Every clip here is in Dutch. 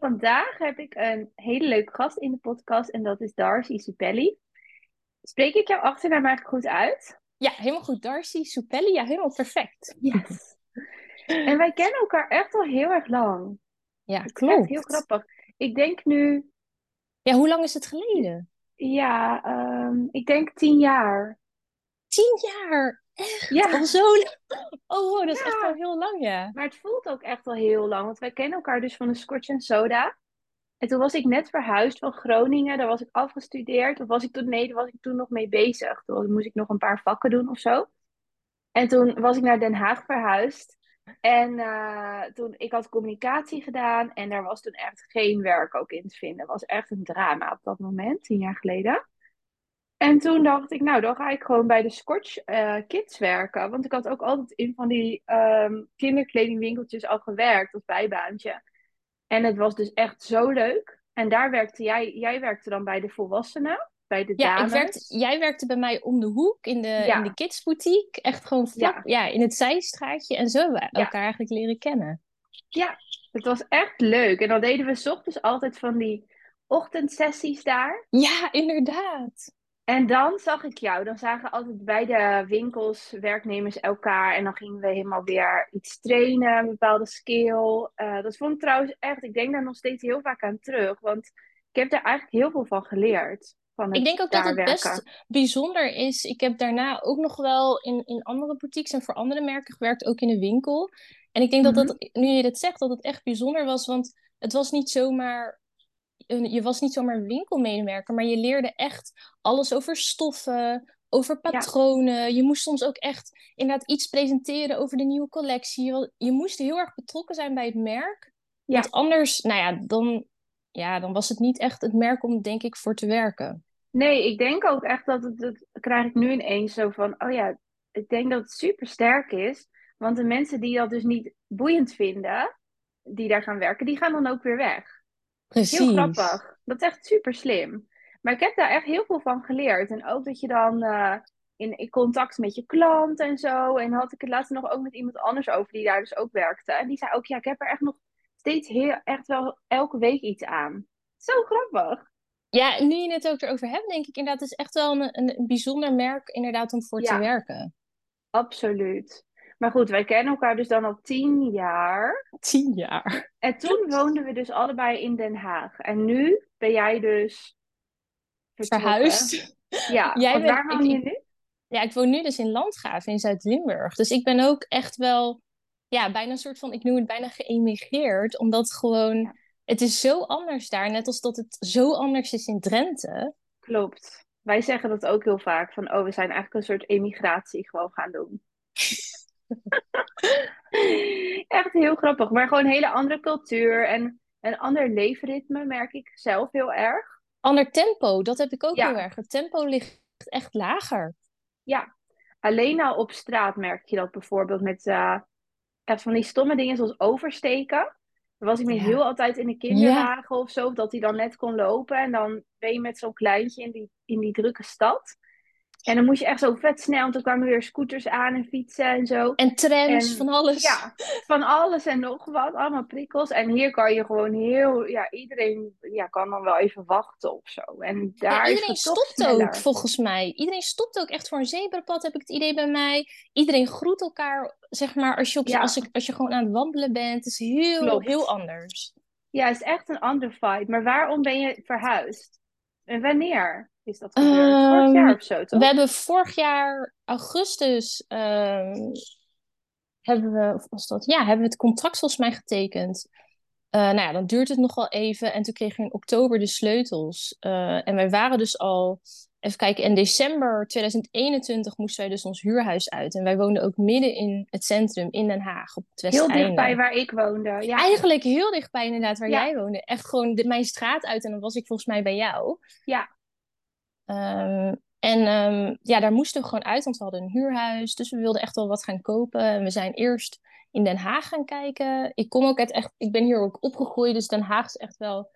Vandaag heb ik een hele leuke gast in de podcast en dat is Darcy Supelli. Spreek ik jouw achternaam eigenlijk goed uit? Ja, helemaal goed. Darcy Supelli, ja, helemaal perfect. Yes. en wij kennen elkaar echt al heel erg lang. Ja, klopt. echt heel grappig. Ik denk nu, Ja, hoe lang is het geleden? ja, ehm, ik denk tien jaar. Tien jaar. Echt? Ja. Al zo lang? Oh, wow, dat is Ja. echt al heel lang, ja. Maar het voelt ook echt al heel lang, want wij kennen elkaar dus van de Scotch and Soda. En toen was ik net verhuisd van Groningen, daar was ik afgestudeerd. Of was ik toen, nee, daar was ik toen nog mee bezig. Toen moest ik nog een paar vakken doen of zo. En toen was ik naar Den Haag verhuisd. En eh, toen, ik had communicatie gedaan en daar was toen echt geen werk ook in te vinden. Het was echt een drama op dat moment, tien jaar geleden. En toen dacht ik, nou, dan ga ik gewoon bij de Scotch eh, Kids werken. Want ik had ook altijd in van die ehm, kinderkledingwinkeltjes al gewerkt als bijbaantje. En het was dus echt zo leuk. En daar werkte jij, jij werkte dan bij de volwassenen, bij de Ja, ik dames. werkte, jij werkte bij mij om de hoek in de, Ja. in de kidsboutique. Echt gewoon vlak, Ja. ja. in het zijstraatje. En zo hebben we Ja. elkaar eigenlijk leren kennen. Ja, het was echt leuk. En dan deden we 's ochtends altijd van die ochtendsessies daar. Ja, inderdaad. En dan zag ik jou. Dan zagen altijd bij de winkels werknemers elkaar. En dan gingen we helemaal weer iets trainen, een bepaalde skill. Eh, dat vond ik trouwens echt, ik denk daar nog steeds heel vaak aan terug. Want ik heb daar eigenlijk heel veel van geleerd. Van Ik denk ook dat het werken. best bijzonder is. Ik heb daarna ook nog wel in, in andere boutiques en voor andere merken gewerkt, ook in de winkel. En ik denk dat Mhm. dat, nu je dit zegt, dat het echt bijzonder was. Want het was niet zomaar, je was niet zomaar winkelmedewerker, maar je leerde echt alles over stoffen, over Ja. patronen. Je moest soms ook echt inderdaad iets presenteren over de nieuwe collectie. Je, moest heel erg betrokken zijn bij het merk. Ja. Want anders, nou ja, dan, ja, dan was het niet echt het merk om, denk ik, voor te werken. Nee, ik denk ook echt dat het, dat krijg ik nu ineens zo van, oh ja, ik denk dat het super sterk is. Want de mensen die dat dus niet boeiend vinden, die daar gaan werken, die gaan dan ook weer weg. Precies. Heel grappig. Dat is echt super slim. Maar ik heb daar echt heel veel van geleerd. En ook dat je dan eh, in, in contact met je klant en zo. En had ik het laatst nog ook met iemand anders over die daar dus ook werkte. En die zei ook, ja, ik heb er echt nog steeds heel, echt wel elke week iets aan. Zo grappig. Ja, nu je het ook erover hebt, denk ik inderdaad, het is echt wel een, een, een bijzonder merk inderdaad om voor Ja. te werken. Absoluut. Maar goed, wij kennen elkaar dus dan al tien jaar. Tien jaar. En toen woonden we dus allebei in Den Haag. En nu ben jij dus vertrokken. Verhuisd. Ja, Jij want bent- waar woon je nu? Ja, ik woon nu dus in Landgraven in Zuid-Limburg. Dus ik ben ook echt wel, ja, bijna een soort van, ik noem het bijna geëmigreerd. Omdat gewoon, Ja. het is zo anders daar. Net als dat het zo anders is in Drenthe. Klopt. Wij zeggen dat ook heel vaak. Van, oh, we zijn eigenlijk een soort emigratie gewoon gaan doen. Echt heel grappig. Maar gewoon een hele andere cultuur en een ander leefritme merk ik zelf heel erg. Ander tempo, dat heb ik ook Ja. heel erg. Het tempo ligt echt lager. Ja, alleen al op straat merk je dat bijvoorbeeld met eh, van die stomme dingen zoals oversteken. Dan was ik met Ja. heel altijd in de kinderwagen of zo, dat hij dan net kon lopen. En dan ben je met zo'n kleintje in die, in die drukke stad. En dan moest je echt zo vet snel, want dan kwamen weer scooters aan en fietsen en zo. En trams, En- van alles. Ja, van alles en nog wat, allemaal prikkels. En hier kan je gewoon heel, ja, iedereen ja, kan dan wel even wachten of zo. En daar Ja, iedereen stopt sneller. ook, volgens mij. Iedereen stopt ook echt voor een zebrapad, heb ik het idee bij mij. Iedereen groet elkaar, zeg maar, als je, op, Ja. als je, als je gewoon aan het wandelen bent. Het is heel, Klopt. heel anders. Ja, het is echt een andere vibe. Maar waarom ben je verhuisd? En wanneer is dat gebeurd? Vorig Ehm, jaar of zo, toch? We hebben vorig jaar augustus, ehm, hebben we, of was dat? Ja, hebben we het contract volgens mij getekend. Eh, nou ja, dan duurt het nog wel even. En toen kregen we in oktober de sleutels. Eh, en wij waren dus al, even kijken, in december 2021 moesten wij dus ons huurhuis uit. En wij woonden ook midden in het centrum in Den Haag, op het Heel dichtbij waar ik woonde. Ja, Eigenlijk heel dichtbij inderdaad waar Ja. jij woonde. Echt gewoon de, mijn straat uit en dan was ik volgens mij bij jou. Ja. Ehm, en ehm, ja, daar moesten we gewoon uit, want we hadden een huurhuis. Dus we wilden echt wel wat gaan kopen. En we zijn eerst in Den Haag gaan kijken. Ik kom ook uit echt, ik ben hier ook opgegroeid, dus Den Haag is echt wel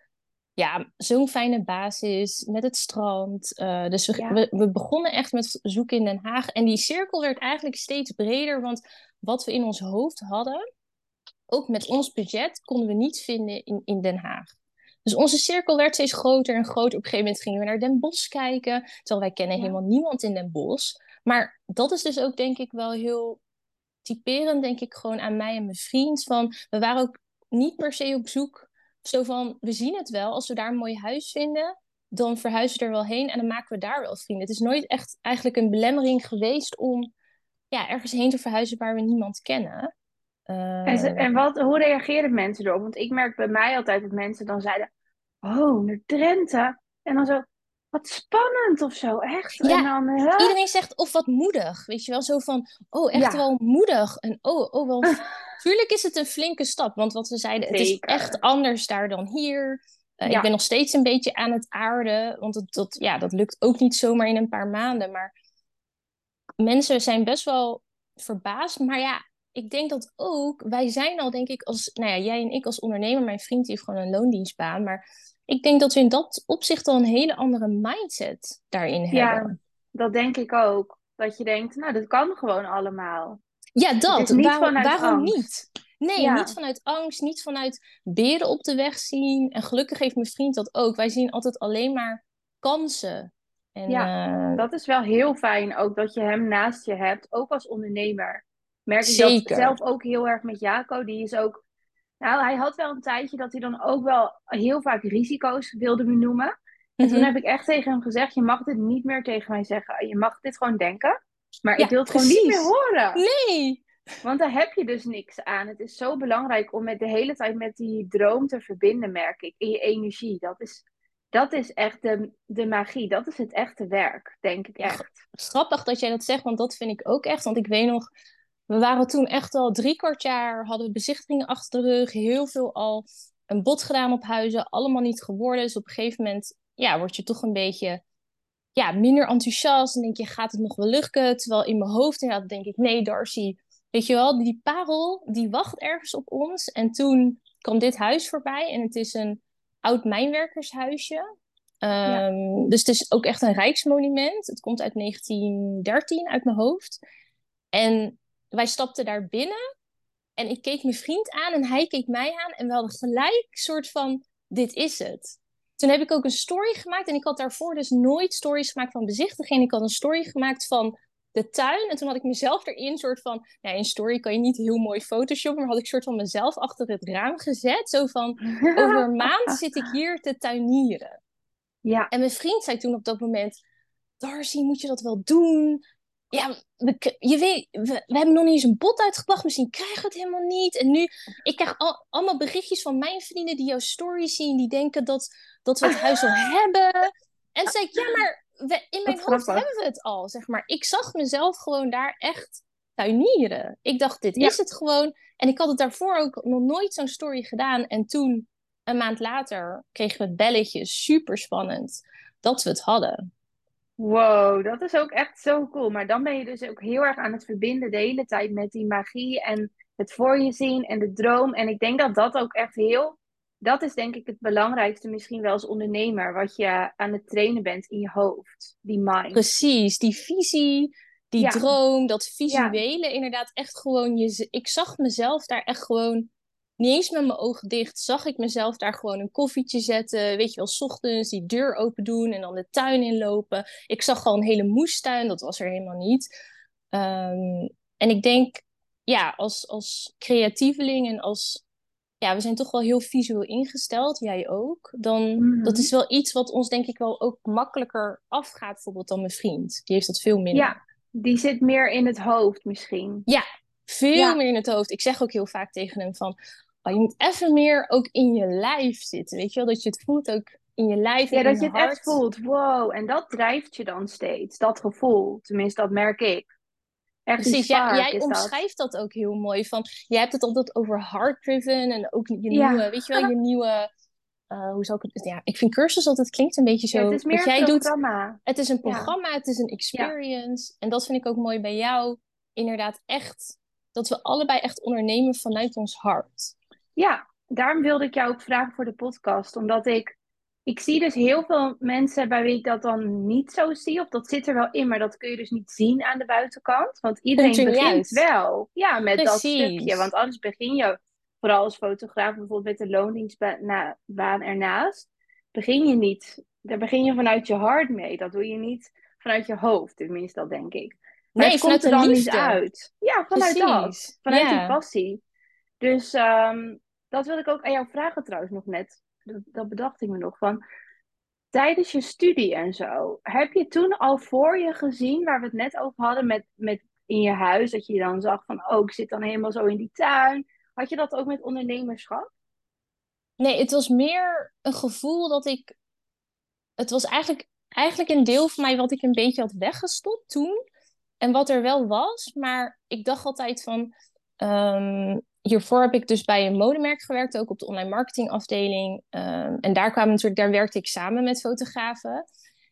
ja, zo'n fijne basis met het strand. Eh, dus we, Ja. we, we begonnen echt met zoeken in Den Haag. En die cirkel werd eigenlijk steeds breder, want wat we in ons hoofd hadden, ook met ons budget konden we niet vinden in, in Den Haag. Dus onze cirkel werd steeds groter en groter. Op een gegeven moment gingen we naar Den Bosch kijken. Terwijl wij kennen helemaal niemand in Den Bosch. Maar dat is dus ook denk ik wel heel typerend, denk ik, gewoon aan mij en mijn vriend. Van, we waren ook niet per se op zoek. Zo van, we zien het wel. Als we daar een mooi huis vinden, dan verhuizen we er wel heen. En dan maken we daar wel vrienden. Het is nooit echt eigenlijk een belemmering geweest om ja, ergens heen te verhuizen waar we niemand kennen. En, ze- en wat, hoe reageren mensen erop? Want ik merk bij mij altijd dat mensen dan zeiden: Oh, naar Drenthe. En dan zo, wat spannend of zo, echt. Ja, En dan, hè? Iedereen zegt of wat moedig, weet je wel, zo van, oh, echt Ja. wel moedig. En oh, oh, wel, tuurlijk is het een flinke stap, want wat we zeiden, het is echt anders daar dan hier. Eh, Ja. Ik ben nog steeds een beetje aan het aarden, want dat, dat, ja, dat lukt ook niet zomaar in een paar maanden. Maar mensen zijn best wel verbaasd. Maar ja, ik denk dat ook, wij zijn al, denk ik, als, nou ja, jij en ik als ondernemer, mijn vriend heeft gewoon een loondienstbaan. Maar ik denk dat we in dat opzicht al een hele andere mindset daarin Ja, hebben. dat denk ik ook. Dat je denkt, nou, dat kan gewoon allemaal. Ja, dat. niet Waarom, vanuit waarom angst. niet? Nee, Ja. niet vanuit angst, niet vanuit beren op de weg zien. En gelukkig heeft mijn vriend dat ook. Wij zien altijd alleen maar kansen. En, eh, Dat is wel heel fijn ook dat je hem naast je hebt, ook als ondernemer. Merk ik dat zelf ook heel erg met Jaco. Die is ook, nou, hij had wel een tijdje dat hij dan ook wel heel vaak risico's wilde benoemen. En toen mhm. heb ik echt tegen hem gezegd: Je mag dit niet meer tegen mij zeggen. Je mag dit gewoon denken. Maar Ja, ik wil het gewoon niet meer horen. Nee, Want daar heb je dus niks aan. Het is zo belangrijk om met de hele tijd met die droom te verbinden, merk ik. In je energie. Dat is, dat is echt de, de magie. Dat is het echte werk, denk ik echt. grappig dat jij dat zegt, want dat vind ik ook echt. Want ik weet nog, we waren toen echt al drie kwart jaar, hadden we bezichtigingen achter de rug, heel veel al een bod gedaan op huizen, allemaal niet geworden. Dus op een gegeven moment, ja, word je toch een beetje, ja, minder enthousiast. En denk je, gaat het nog wel lukken? Terwijl in mijn hoofd inderdaad denk ik, nee, Darcy, weet je wel, die parel, die wacht ergens op ons. En toen kwam dit huis voorbij en het is een oud mijnwerkershuisje. Ja. Ehm, dus het is ook echt een rijksmonument. Het komt uit 1913 uit mijn hoofd. En wij stapten daar binnen. En ik keek mijn vriend aan en hij keek mij aan. En we hadden gelijk een soort van, dit is het. Toen heb ik ook een story gemaakt. En ik had daarvoor dus nooit stories gemaakt van bezichtiging. Ik had een story gemaakt van de tuin. En toen had ik mezelf erin soort van... Nou, in story kan je niet heel mooi photoshoppen. Maar had ik soort van mezelf achter het raam gezet. Zo van, over een maand zit ik hier te tuinieren. Ja, En mijn vriend zei toen op dat moment: Darcy, moet je dat wel doen? Ja, we, je weet, we, we hebben nog niet eens een bod uitgebracht. Misschien krijgen we het helemaal niet. En nu, ik krijg al, allemaal berichtjes van mijn vrienden die jouw story zien. Die denken dat, dat we het huis al hebben. En toen zei ik, ja, maar we, in mijn hoofd hebben we het al. Zeg maar. Ik zag mezelf gewoon daar echt tuinieren. Ik dacht, dit Ja. is het gewoon. En ik had het daarvoor ook nog nooit zo'n story gedaan. En toen, een maand later, kregen we het belletje. Super spannend dat we het hadden. Wow, dat is ook echt zo cool. Maar dan ben je dus ook heel erg aan het verbinden de hele tijd met die magie en het voor je zien en de droom. En ik denk dat dat ook echt heel, dat is denk ik het belangrijkste misschien wel als ondernemer, wat je aan het trainen bent in je hoofd, die mind. Precies, die visie, die Ja. droom, dat visuele, inderdaad echt gewoon. Je, ik zag mezelf daar echt gewoon, niet eens met mijn ogen dicht, zag ik mezelf daar gewoon een koffietje zetten. Weet je wel, 's ochtends die deur open doen en dan de tuin inlopen. Ik zag al een hele moestuin, dat was er helemaal niet. Ehm, en ik denk, ja, als, als creatieveling en als, ja, we zijn toch wel heel visueel ingesteld, jij ook. Dan, Mhm. dat is wel iets wat ons denk ik wel ook makkelijker afgaat, bijvoorbeeld dan mijn vriend. Die heeft dat veel minder. Ja, die zit meer in het hoofd misschien. Veel Ja. meer in het hoofd. Ik zeg ook heel vaak tegen hem van, oh, je moet even meer ook in je lijf zitten, weet je wel? Dat je het voelt ook in je lijf en Ja, in dat je het echt voelt. Wow, en dat drijft je dan steeds, dat gevoel. Tenminste, dat merk ik. Echt Precies, jij, spark jij dat. omschrijft dat. ook heel mooi. Van, jij hebt het altijd over heart-driven en ook je Ja. nieuwe, weet je wel, je nieuwe, eh, hoe zou ik het, ja, ik vind cursus altijd klinkt een beetje zo, Ja, het is meer wat een jij doet, programma. het is een Ja. programma, het is een experience. En dat vind ik ook mooi bij jou. Inderdaad, echt, dat we allebei echt ondernemen vanuit ons hart. Ja, daarom wilde ik jou ook vragen voor de podcast. Omdat ik, ik zie dus heel veel mensen bij wie ik dat dan niet zo zie. Of dat zit er wel in, maar dat kun je dus niet zien aan de buitenkant. Want iedereen er begint wel ja, met dat stukje. Want anders begin je vooral als fotograaf, bijvoorbeeld met de loondienstbaan ernaast, begin je niet, daar begin je vanuit je hart mee. Dat doe je niet vanuit je hoofd, tenminste, dat denk ik. Maar Nee, het komt er dan niet uit. Ja, vanuit dat. Vanuit die passie. Dus ehm, dat wil ik ook aan jou vragen trouwens nog net. Dat, dat bedacht ik me nog van. Tijdens je studie en zo, heb je toen al voor je gezien, waar we het net over hadden met, met in je huis, dat je dan zag van, oh, ik zit dan helemaal zo in die tuin. Had je dat ook met ondernemerschap? Nee, het was meer een gevoel dat ik. Het was eigenlijk, eigenlijk een deel van mij wat ik een beetje had weggestopt toen. En wat er wel was. Maar ik dacht altijd van. ehm, hiervoor heb ik dus bij een modemerk gewerkt, ook op de online marketingafdeling. Ehm, en daar kwamen natuurlijk, daar werkte ik samen met fotografen.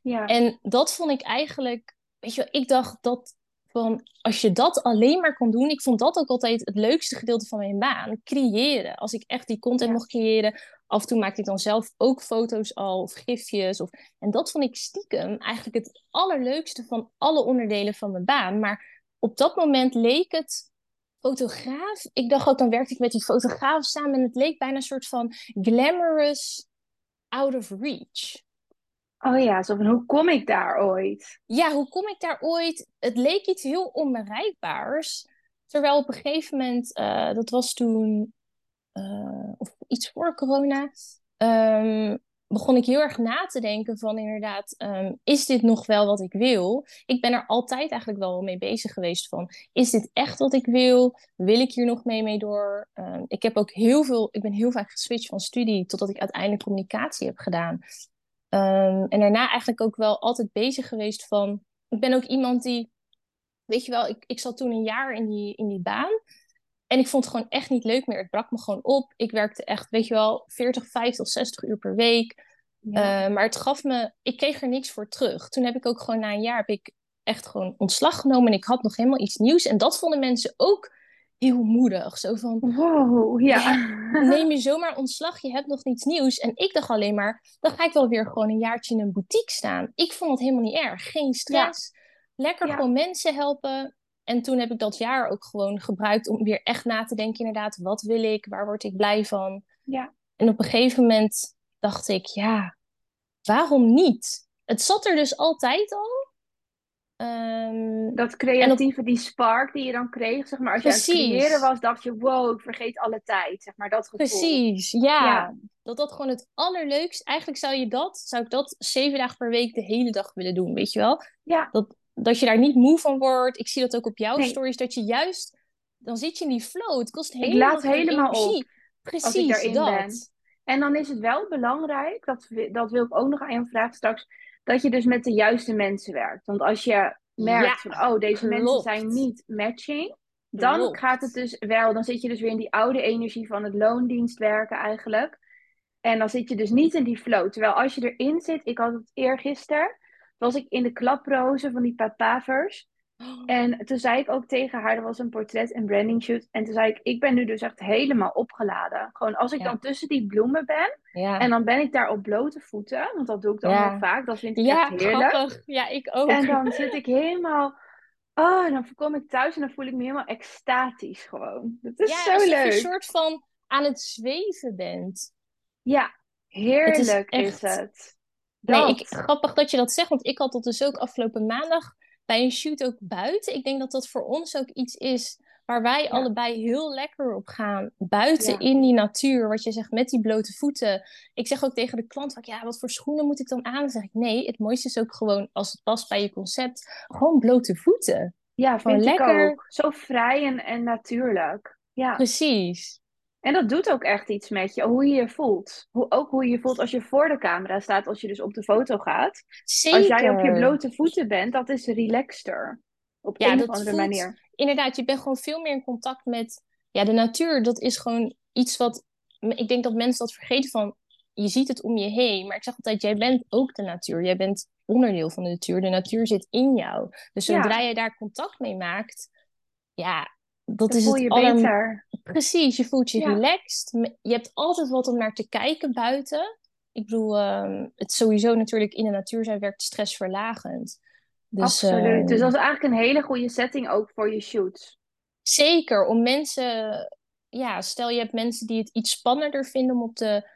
Ja. En dat vond ik eigenlijk, weet je wel, ik dacht dat van als je dat alleen maar kon doen, ik vond dat ook altijd het leukste gedeelte van mijn baan, creëren. Als ik echt die content Ja. mocht creëren, af en toe maakte ik dan zelf ook foto's al of gifjes. Of, en dat vond ik stiekem eigenlijk het allerleukste van alle onderdelen van mijn baan. Maar op dat moment leek het fotograaf. Ik dacht ook, dan werkte ik met die fotograaf samen en het leek bijna een soort van glamorous out of reach. Oh ja, zo van, hoe kom ik daar ooit? ja, hoe kom ik daar ooit? Het leek iets heel onbereikbaars. Terwijl op een gegeven moment, eh, dat was toen, eh, of iets voor corona, ehm, begon ik heel erg na te denken van inderdaad, ehm, is dit nog wel wat ik wil? Ik ben er altijd eigenlijk wel mee bezig geweest van, is dit echt wat ik wil? Wil ik hier nog mee mee door? Ehm, ik heb ook heel veel, ik ben heel vaak geswitcht van studie totdat ik uiteindelijk communicatie heb gedaan. En daarna eigenlijk ook wel altijd bezig geweest van. Ik ben ook iemand die. Weet je wel, ik, ik zat toen een jaar in die, in die baan. En ik vond het gewoon echt niet leuk meer. Het brak me gewoon op. Ik werkte echt, weet je wel, 40, 50, 60 uur per week. Ja. Eh, maar het gaf me. Ik kreeg er niks voor terug. Toen heb ik ook gewoon na een jaar. Heb ik echt gewoon ontslag genomen. En ik had nog helemaal iets nieuws. En dat vonden mensen ook heel moedig. Zo van. Wow, ja. neem je zomaar ontslag, je hebt nog niets nieuws. En ik dacht alleen maar, dan ga ik wel weer gewoon een jaartje in een boutique staan. Ik vond het helemaal niet erg. Geen stress. Lekker gewoon mensen helpen. En toen heb ik dat jaar ook gewoon gebruikt om weer echt na te denken, inderdaad, wat wil ik? Waar word ik blij van? Ja. En op een gegeven moment dacht ik, ja, waarom niet? Het zat er dus altijd al. Ehm, Dat creatieve, die spark die je dan kreeg, zeg maar, als je aan het creëren was, dacht je, wow, ik vergeet alle tijd, zeg maar, dat gevoel. Precies, ja. Ja. Dat dat gewoon het allerleukste... Eigenlijk zou je dat, zou ik dat zeven dagen per week de hele dag willen doen, weet je wel? Ja, Dat, dat je daar niet moe van wordt. Ik zie dat ook op jouw Nee. stories, dat je juist... Dan zit je in die flow. Het kost Ik helemaal laat geen helemaal energie. op Precies, als ik daarin dat. ben. En dan is het wel belangrijk, dat, dat wil ik ook nog aan je vragen straks, dat je dus met de juiste mensen werkt. Want als je merkt Ja, van, oh, deze mensen zijn niet matching, dan Klopt. gaat het dus wel, dan zit je dus weer in die oude energie van het loondienst werken eigenlijk. En dan zit je dus niet in die flow. Terwijl als je erin zit, ik had het eergisteren, was ik in de klaprozen van die papavers. En toen zei ik ook tegen haar, er was een portret en branding shoot. En toen zei ik, ik ben nu dus echt helemaal opgeladen. Gewoon als ik Ja. dan tussen die bloemen ben. Ja, En dan ben ik daar op blote voeten. Want dat doe ik dan Ja. heel vaak. Dat vind ik ja echt heerlijk. grappig. Ja, ik ook. En dan zit ik helemaal... Oh, dan kom ik thuis en dan voel ik me helemaal extatisch gewoon. Dat is ja, zo alsof je leuk. een soort van aan het zweven bent. Ja, heerlijk is, echt- het. Nee, ik, grappig dat je dat zegt, want ik had dat dus ook afgelopen maandag bij een shoot ook buiten. Ik denk dat dat voor ons ook iets is waar wij Ja. allebei heel lekker op gaan. Buiten Ja. in die natuur, wat je zegt, met die blote voeten. Ik zeg ook tegen de klant, vaak, ja, wat voor schoenen moet ik dan aan? Dan zeg ik, nee, het mooiste is ook gewoon, als het past bij je concept, gewoon blote voeten. Ja, Gewoon ik lekker. Zo vrij en, en natuurlijk. Ja. Precies. En dat doet ook echt iets met je, hoe je je voelt. Hoe, ook hoe je je voelt als je voor de camera staat, als je dus op de foto gaat. Zeker. Als jij op je blote voeten bent, dat is relaxter. Op Ja, een of andere voelt- manier. inderdaad, je bent gewoon veel meer in contact met ja, de natuur. Dat is gewoon iets wat. Ik denk dat mensen dat vergeten van. Je ziet het om je heen. Maar ik zeg altijd: jij bent ook de natuur. Jij bent onderdeel van de natuur. De natuur zit in jou. Dus Ja. zodra je daar contact mee maakt. Ja, dat Dan is voel het je aller... beter. Precies, je voelt je Ja. relaxed. Je hebt altijd wat om naar te kijken buiten. Ik bedoel, ehm, het sowieso natuurlijk in de natuur zijn werkt stressverlagend. Dus, Absoluut. ehm, Dus dat is eigenlijk een hele goede setting ook voor je shoots. Zeker, om mensen ja, stel je hebt mensen die het iets spannender vinden om op de,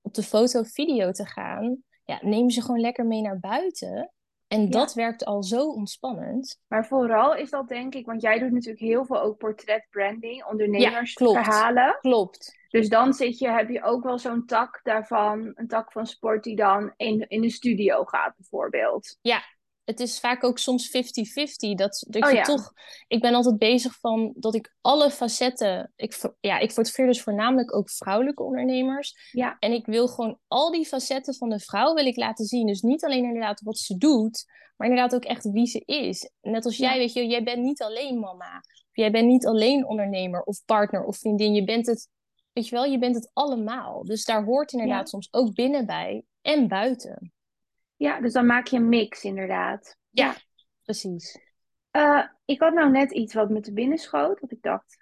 op de foto of video te gaan. Ja, neem ze gewoon lekker mee naar buiten. En dat werkt al zo ontspannend. Maar vooral is dat denk ik, want jij doet natuurlijk heel veel ook portretbranding, ondernemersverhalen. Ja, klopt. klopt. Dus dan zit je, heb je ook wel zo'n tak daarvan, een tak van sport die dan in, in de studio gaat bijvoorbeeld. Ja, het is vaak ook soms 50-50. Dat, dat oh, je toch. Ik ben altijd bezig van dat ik alle facetten. Ik, ja, ik fotografeer dus voornamelijk ook vrouwelijke ondernemers. Ja. En ik wil gewoon al die facetten van de vrouw wil ik laten zien. Dus niet alleen inderdaad wat ze doet, maar inderdaad ook echt wie ze is. Net als jij, weet je, jij bent niet alleen mama. Of jij bent niet alleen ondernemer of partner of vriendin. Je bent het, weet je wel, je bent het allemaal. Dus daar hoort inderdaad soms ook binnen bij en buiten. Ja, dus dan maak je een mix inderdaad. Ja, precies. Uh, ik had nou net iets wat me te binnen schoot, wat ik dacht.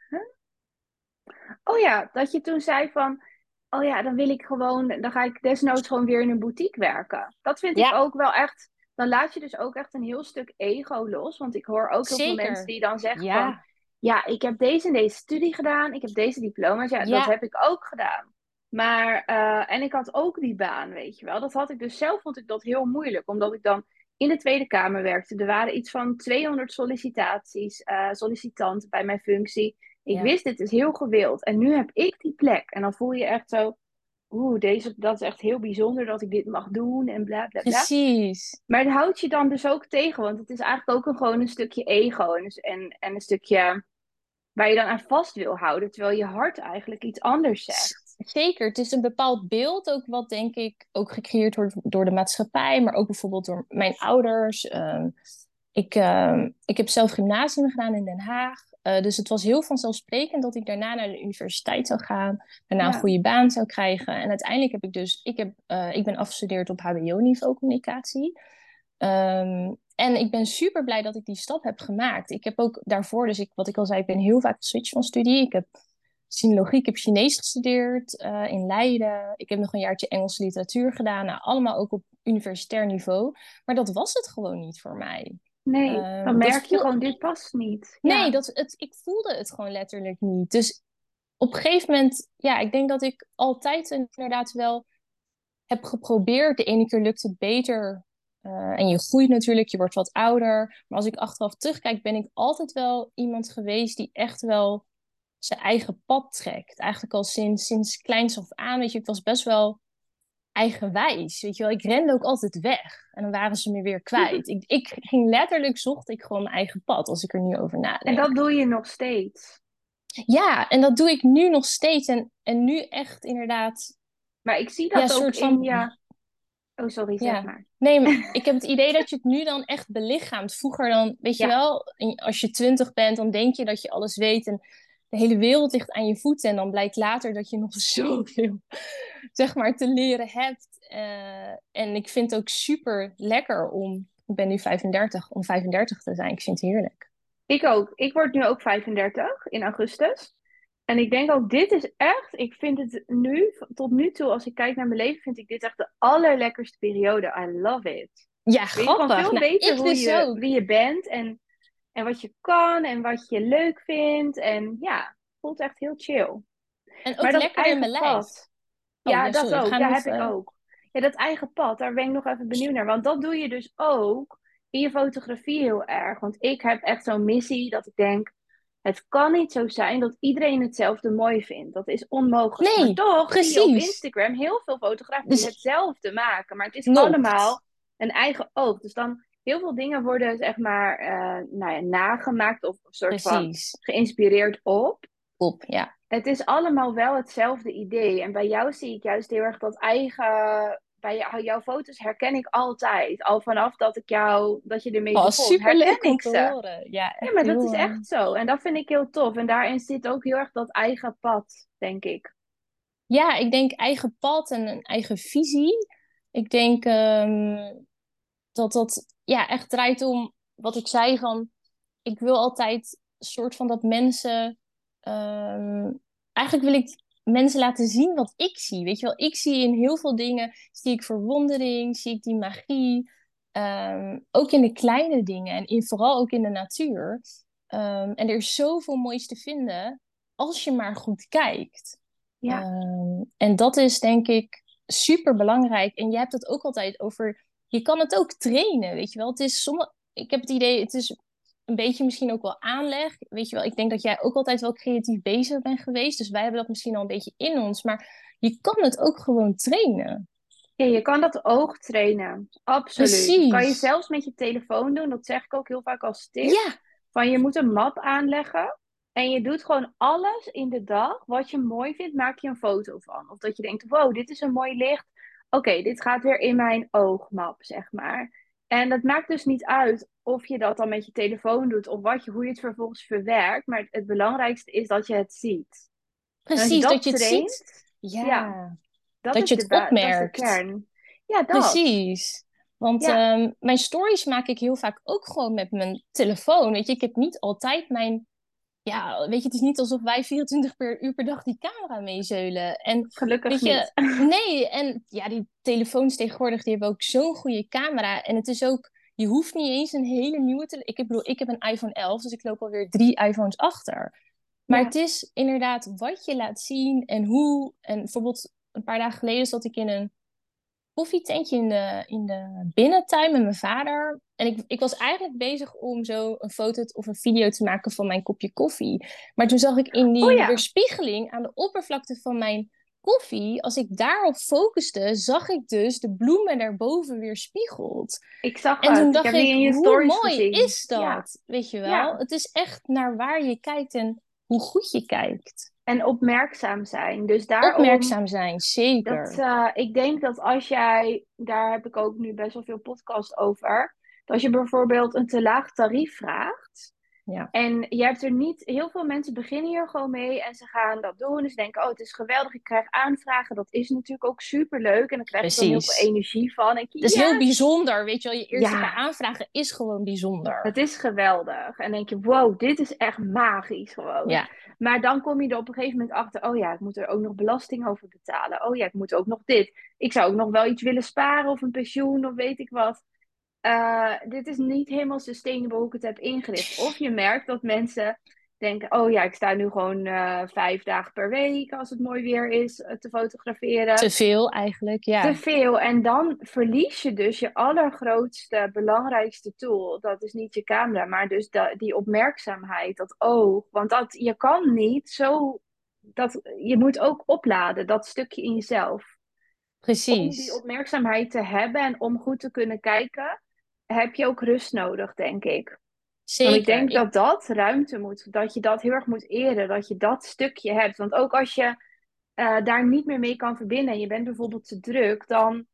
Oh ja, dat je toen zei van, oh ja, dan wil ik gewoon, dan ga ik desnoods gewoon weer in een boutique werken. Dat vind ik ook wel echt, dan laat je dus ook echt een heel stuk ego los. Want ik hoor ook heel veel mensen die dan zeggen ja. van, ja, ik heb deze en deze studie gedaan, ik heb deze diploma's, ja, ja. dat heb ik ook gedaan. Maar, uh, en ik had ook die baan, weet je wel. Dat had ik dus zelf, vond ik dat heel moeilijk. Omdat ik dan in de Tweede Kamer werkte. Er waren iets van 200 sollicitaties, uh, sollicitanten bij mijn functie. Ik wist, dit is heel gewild. En nu heb ik die plek. En dan voel je echt zo, oeh, deze, dat is echt heel bijzonder dat ik dit mag doen en bla bla bla. Precies. Maar het houdt je dan dus ook tegen, want het is eigenlijk ook een, gewoon een stukje ego en, en, en een stukje waar je dan aan vast wil houden, terwijl je hart eigenlijk iets anders zegt. Zeker, het is een bepaald beeld ook wat denk ik ook gecreëerd wordt door de maatschappij, maar ook bijvoorbeeld door mijn ouders. Ehm, ik, ehm, ik heb zelf gymnasium gedaan in Den Haag. Uh, dus het was heel vanzelfsprekend dat ik daarna naar de universiteit zou gaan, daarna een goede baan zou krijgen. En uiteindelijk heb ik dus, ik, heb, uh, ik ben afgestudeerd op HBO-niveau communicatie. Um, en ik ben super blij dat ik die stap heb gemaakt. Ik heb ook daarvoor, dus ik, wat ik al zei, ik ben heel vaak geswitcht van studie. Ik heb sinologie, ik heb Chinees gestudeerd uh, in Leiden. Ik heb nog een jaartje Engelse literatuur gedaan. Nou, allemaal ook op universitair niveau. Maar dat was het gewoon niet voor mij. Nee, uh, dan merk je gewoon, dit past niet. Nee, dat, het, ik voelde het gewoon letterlijk niet. Dus op een gegeven moment, ja, ik denk dat ik altijd inderdaad wel heb geprobeerd. De ene keer lukt het beter. Uh, en je groeit natuurlijk, je wordt wat ouder. Maar als ik achteraf terugkijk, ben ik altijd wel iemand geweest die echt wel zijn eigen pad trekt. Eigenlijk al sinds, sinds kleins af aan, weet je, ik was best wel eigenwijs. Weet je wel, ik rende ook altijd weg. En dan waren ze me weer kwijt. ik, ik ging letterlijk, zocht ik gewoon mijn eigen pad, als ik er nu over nadenk. En dat doe je nog steeds? Ja, en dat doe ik nu nog steeds. En, en nu echt inderdaad... Maar ik zie dat ook in ja. Oh, sorry, zeg ja. maar. Nee, maar ik heb het idee dat je het nu dan echt belichaamt. Vroeger dan, weet je wel, als je twintig bent, dan denk je dat je alles weet. En de hele wereld ligt aan je voeten. En dan blijkt later dat je nog zoveel zeg maar, te leren hebt. Uh, en ik vind het ook super lekker om, ik ben nu 35, om 35 te zijn. Ik vind het heerlijk. Ik ook. Ik word nu ook 35 in augustus. En ik denk ook, dit is echt, ik vind het nu, tot nu toe, als ik kijk naar mijn leven, vind ik dit echt de allerlekkerste periode. I love it. Ja, grappig. Je veel nou, beter hoe dus je, wie je bent en en wat je kan en wat je leuk vindt. En ja, voelt echt heel chill. En ook lekker in mijn lijf. Oh, ja, dat ook. Ja, heb ik ook. Ja, dat eigen pad, daar ben ik nog even benieuwd naar. Want dat doe je dus ook in je fotografie heel erg. Want ik heb echt zo'n missie dat ik denk... Het kan niet zo zijn dat iedereen hetzelfde mooi vindt. Dat is onmogelijk. Nee, maar toch precies. zie je op Instagram heel veel fotografen die dus hetzelfde maken. Maar het is allemaal een eigen oog. Dus dan heel veel dingen worden zeg maar uh, nou ja, nagemaakt of een soort van geïnspireerd op. Op, ja. Het is allemaal wel hetzelfde idee. En bij jou zie ik juist heel erg dat eigen. Bij jou, jouw foto's herken ik altijd. Al vanaf dat ik jou, dat je ermee oh, super leuk om te horen. Ja, ja, maar dat is echt zo. En dat vind ik heel tof. En daarin zit ook heel erg dat eigen pad, denk ik. Ja, ik denk eigen pad en een eigen visie. Ik denk um, dat dat ja, echt draait om wat ik zei van... Ik wil altijd soort van dat mensen... Um, eigenlijk wil ik mensen laten zien wat ik zie. Weet je wel, ik zie in heel veel dingen... Zie ik verwondering, zie ik die magie... Um, ook in de kleine dingen en in, vooral ook in de natuur. Um, en er is zoveel moois te vinden als je maar goed kijkt. Ja. Ehm, en dat is denk ik super belangrijk. En je hebt het ook altijd over. Je kan het ook trainen, weet je wel. Het is sommige, ik heb het idee, het is een beetje misschien ook wel aanleg. Weet je wel, ik denk dat jij ook altijd wel creatief bezig bent geweest. Dus wij hebben dat misschien al een beetje in ons. Maar je kan het ook gewoon trainen. Ja, je kan dat oog trainen. Absoluut. Precies. Kan je zelfs met je telefoon doen. Dat zeg ik ook heel vaak als tip. Ja, Van je moet een map aanleggen. En je doet gewoon alles in de dag wat je mooi vindt, maak je een foto van. Of dat je denkt, wow, dit is een mooi licht. Oké, dit gaat weer in mijn oogmap, zeg maar. En dat maakt dus niet uit of je dat dan met je telefoon doet of wat je, hoe je het vervolgens verwerkt. Maar het belangrijkste is dat je het ziet. Precies. Dat je het traint, ziet. Ja, ja, dat, je de het ba- dat is de opmerkt. kern. Ja, dat. Precies. Want Ja. ehm, mijn stories maak ik heel vaak ook gewoon met mijn telefoon. Weet je, ik heb niet altijd mijn. Ja, weet je, het is niet alsof wij 24 per uur per dag die camera meezeulen. En Gelukkig weet je, niet. nee, en ja, die telefoons tegenwoordig, die hebben ook zo'n goede camera. En het is ook, je hoeft niet eens een hele nieuwe te. Ik bedoel, ik heb een iPhone 11, dus ik loop alweer drie iPhones achter. Maar Ja. het is inderdaad wat je laat zien en hoe. En bijvoorbeeld een paar dagen geleden zat ik in een koffietentje in de, in de binnentuin met mijn vader. En ik, ik was eigenlijk bezig om zo een foto of een video te maken van mijn kopje koffie. Maar toen zag ik in die Oh ja. weerspiegeling aan de oppervlakte van mijn koffie, als ik daarop focuste, zag ik dus de bloemen daarboven weerspiegeld. Ik zag En het. toen Ik dacht ik, hoe mooi gezien. is dat? Ja. Weet je wel? Ja. Het is echt naar waar je kijkt en hoe goed je kijkt. En opmerkzaam zijn. Dus daarom... Opmerkzaam zijn, zeker. Dat, eh, ik denk dat als jij, daar heb ik ook nu best wel veel podcast over, dat als je bijvoorbeeld een te laag tarief vraagt, Ja. en je hebt er niet, heel veel mensen beginnen hier gewoon mee en ze gaan dat doen. En ze denken, oh het is geweldig, ik krijg aanvragen. Dat is natuurlijk ook super leuk en dan krijg je dan heel veel energie van. Dat is ja, heel bijzonder, weet je wel. Je eerste Ja. paar aanvragen is gewoon bijzonder. het is geweldig. En dan denk je, wow, dit is echt magisch gewoon. Ja, Maar dan kom je er op een gegeven moment achter, oh ja, ik moet er ook nog belasting over betalen. Oh ja, ik moet ook nog dit. Ik zou ook nog wel iets willen sparen of een pensioen of weet ik wat. Eh, dit is niet helemaal sustainable hoe ik het heb ingericht. Of je merkt dat mensen denken, oh ja, ik sta nu gewoon eh, vijf dagen per week als het mooi weer is eh, te fotograferen. te veel eigenlijk, ja. Te veel. En dan verlies je dus je allergrootste, belangrijkste tool. Dat is niet je camera, maar dus die opmerkzaamheid, dat oog. Want dat, je kan niet zo. Dat, je moet ook opladen, dat stukje in jezelf. Om die Precies. opmerkzaamheid te hebben en om goed te kunnen kijken, heb je ook rust nodig, denk ik. Want Zeker. ik denk dat dat ruimte moet, dat je dat heel erg moet eren, dat je dat stukje hebt. Want ook als je eh, daar niet meer mee kan verbinden en je bent bijvoorbeeld te druk, dan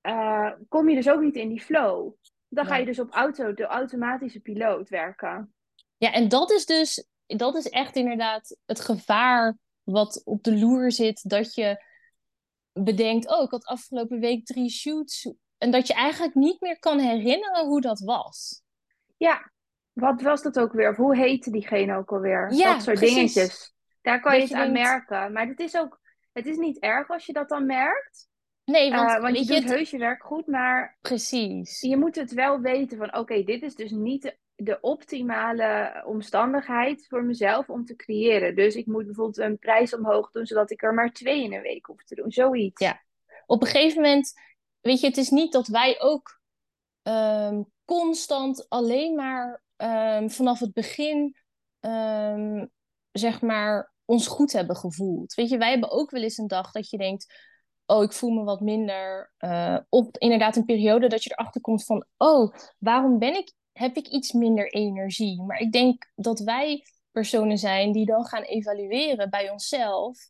eh, kom je dus ook niet in die flow. Dan ga je dus op auto, de automatische piloot werken. Ja, en dat is dus, dat is echt inderdaad het gevaar wat op de loer zit. Dat je bedenkt, oh, ik had afgelopen week drie shoots. En dat je eigenlijk niet meer kan herinneren hoe dat was. Ja, wat was dat ook weer? Of hoe heette diegene ook alweer? Ja, dat soort precies. dingetjes. Daar kan Dat je het aan denkt- merken. Maar het is ook, het is niet erg als je dat dan merkt. Nee, Eh, want, want je doet het- heus je werk goed, maar precies. je moet het wel weten van oké, dit is dus niet de, de optimale omstandigheid voor mezelf om te creëren. Dus ik moet bijvoorbeeld een prijs omhoog doen, zodat ik er maar twee in een week hoef te doen. Zoiets. Ja. Op een gegeven moment, weet je, het is niet dat wij ook ehm, constant alleen maar ehm, vanaf het begin, ehm, zeg maar, ons goed hebben gevoeld. Weet je, wij hebben ook wel eens een dag dat je denkt, oh, ik voel me wat minder. eh of inderdaad een periode dat je erachter komt van, oh, waarom ben ik, heb ik iets minder energie? Maar ik denk dat wij personen zijn die dan gaan evalueren bij onszelf.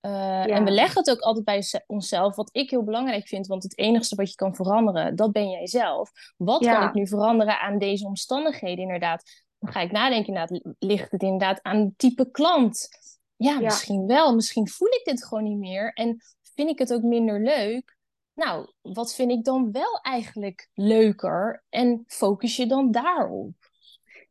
Eh, Ja. En we leggen het ook altijd bij ze- onszelf, wat ik heel belangrijk vind, want het enige wat je kan veranderen, dat ben jij zelf. Wat Ja. kan ik nu veranderen aan deze omstandigheden inderdaad? Dan ga ik nadenken, inderdaad, ligt het inderdaad aan het type klant? Ja, Ja. misschien wel. Misschien voel ik dit gewoon niet meer en vind ik het ook minder leuk. Nou, wat vind ik dan wel eigenlijk leuker? En focus je dan daarop?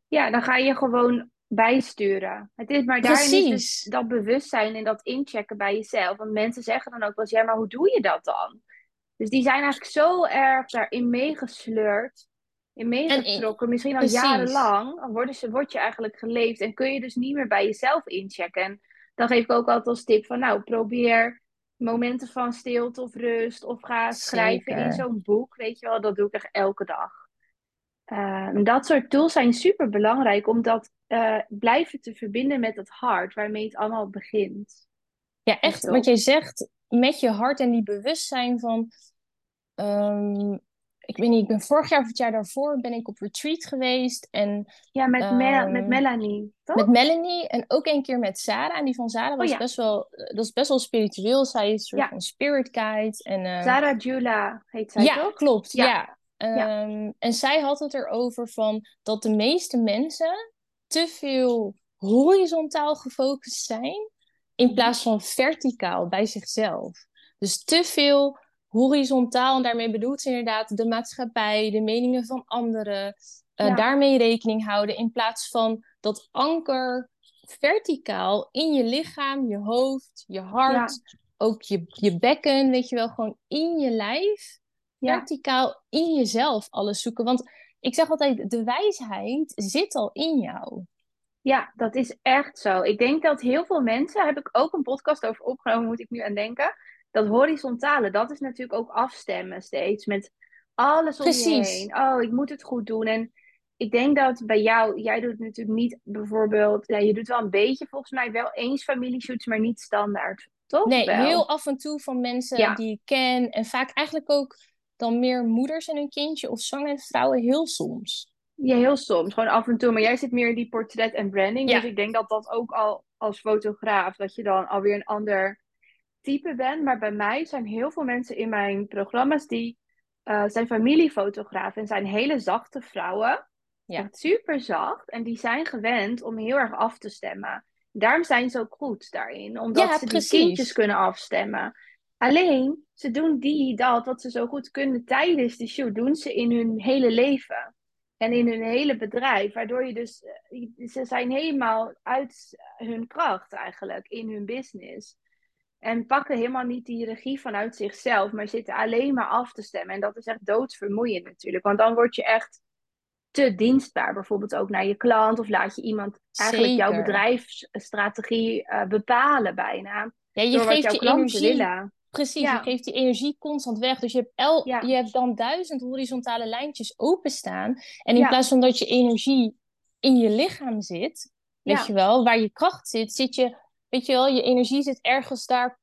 Ja, dan ga je gewoon bijsturen. Het is maar daarin is dus dat bewustzijn en dat inchecken bij jezelf. Want mensen zeggen dan ook wel eens, ja, maar hoe doe je dat dan? Dus die zijn eigenlijk zo erg daarin meegesleurd, in meegetrokken, misschien al precies. jarenlang. Dan worden ze, word je eigenlijk geleefd en kun je dus niet meer bij jezelf inchecken. En dan geef ik ook altijd als tip van, nou, probeer momenten van stilte of rust of ga schrijven in zo'n boek, weet je wel. Dat doe ik echt elke dag. Uh, dat soort tools zijn super belangrijk om dat uh, blijven te verbinden met het hart, waarmee het allemaal begint. Ja, echt wat jij zegt, met je hart en die bewustzijn van. Um, ik weet niet, ik ben vorig jaar of het jaar daarvoor ben ik op retreat geweest. En, ja, met, um, met Melanie, toch? Met Melanie en ook een keer met Sarah. En die van Sarah was, oh, ja. best, wel, dat is best wel spiritueel. Zij is een soort ja. van spirit guide. En, uh, Sarah Jula heet zij, ja, toch? Klopt, ja, klopt. Ja. Um, en zij had het erover van dat de meeste mensen te veel horizontaal gefocust zijn in plaats van verticaal bij zichzelf. Dus te veel horizontaal, en daarmee bedoelt ze inderdaad de maatschappij, de meningen van anderen, uh, ja. daarmee rekening houden, in plaats van dat anker verticaal in je lichaam, je hoofd, je hart, ja. ook je, je bekken, weet je wel, gewoon in je lijf, ja. verticaal in jezelf alles zoeken. Want ik zeg altijd, de wijsheid zit al in jou. Ja, dat is echt zo. Ik denk dat heel veel mensen, heb ik ook een podcast over opgenomen, moet ik nu aan denken. Dat horizontale, dat is natuurlijk ook afstemmen steeds met alles om Precies. je heen. Oh, ik moet het goed doen. En ik denk dat bij jou, jij doet natuurlijk niet bijvoorbeeld, ja, je doet wel een beetje volgens mij wel eens familieshoots, maar niet standaard, toch? Nee, wel? heel af en toe van mensen Ja. die ik ken. En vaak eigenlijk ook dan meer moeders en hun kindje of zwangere vrouwen heel soms. Ja, heel soms. Gewoon af en toe. Maar jij zit meer in die portret en branding. Ja. Dus ik denk dat dat ook al als fotograaf, dat je dan alweer een ander type bent. Maar bij mij zijn heel veel mensen in mijn programma's die uh, zijn familiefotografen en zijn hele zachte vrouwen. Ja. Super zacht. En die zijn gewend om heel erg af te stemmen. Daarom zijn ze ook goed daarin. Omdat Ja, ze precies. die kindjes kunnen afstemmen. Alleen, ze doen die, dat, wat ze zo goed kunnen tijdens de shoot, doen ze in hun hele leven. En in hun hele bedrijf. Waardoor je dus, eh, ze zijn helemaal uit hun kracht eigenlijk in hun business. En pakken helemaal niet die regie vanuit zichzelf, maar zitten alleen maar af te stemmen. En dat is echt doodsvermoeiend natuurlijk. Want dan word je echt te dienstbaar. Bijvoorbeeld ook naar je klant. Of laat je iemand eigenlijk jouw bedrijfsstrategie uh, bepalen bijna. Ja, je door wat geeft jouw je klanten energie. willen. Precies, Ja. je geeft die energie constant weg. Dus je hebt, el, Ja. je hebt dan duizend horizontale lijntjes openstaan. En in Ja. plaats van dat je energie in je lichaam zit, weet je wel, waar je kracht zit, zit je, weet je wel, je energie zit ergens daar,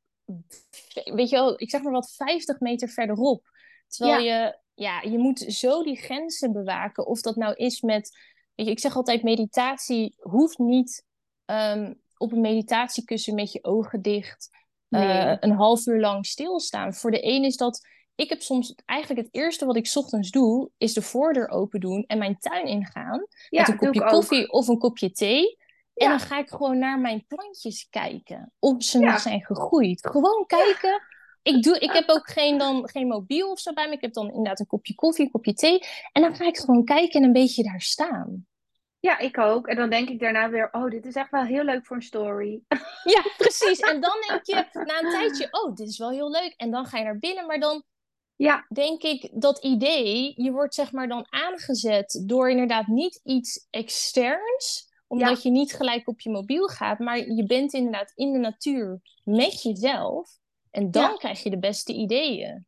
weet je wel, ik zeg maar wat, 50 meter verderop. Terwijl je, ja, je moet zo die grenzen bewaken. Of dat nou is met, weet je, ik zeg altijd, meditatie hoeft niet ehm, op een meditatiekussen met je ogen dicht Nee. uh, een half uur lang stilstaan. Voor de een is dat. Ik heb soms eigenlijk het eerste wat ik ochtends doe, is de voordeur open doen en mijn tuin ingaan. Ja, met een kopje koffie of een kopje thee. En dan ga ik gewoon naar mijn plantjes kijken. Of ze Ja. nog zijn gegroeid. Gewoon kijken. Ik, doe, ik heb ook geen, dan, geen mobiel of zo bij me. Ik heb dan inderdaad een kopje koffie, een kopje thee. En dan ga ik gewoon kijken en een beetje daar staan. Ja, ik ook. En dan denk ik daarna weer, oh, dit is echt wel heel leuk voor een story. Ja, precies. En dan denk je na een tijdje, oh, dit is wel heel leuk. En dan ga je naar binnen, maar dan Ja, denk ik dat idee, je wordt zeg maar dan aangezet door inderdaad niet iets externs, omdat je niet gelijk op je mobiel gaat, maar je bent inderdaad in de natuur met jezelf. En dan Ja. krijg je de beste ideeën.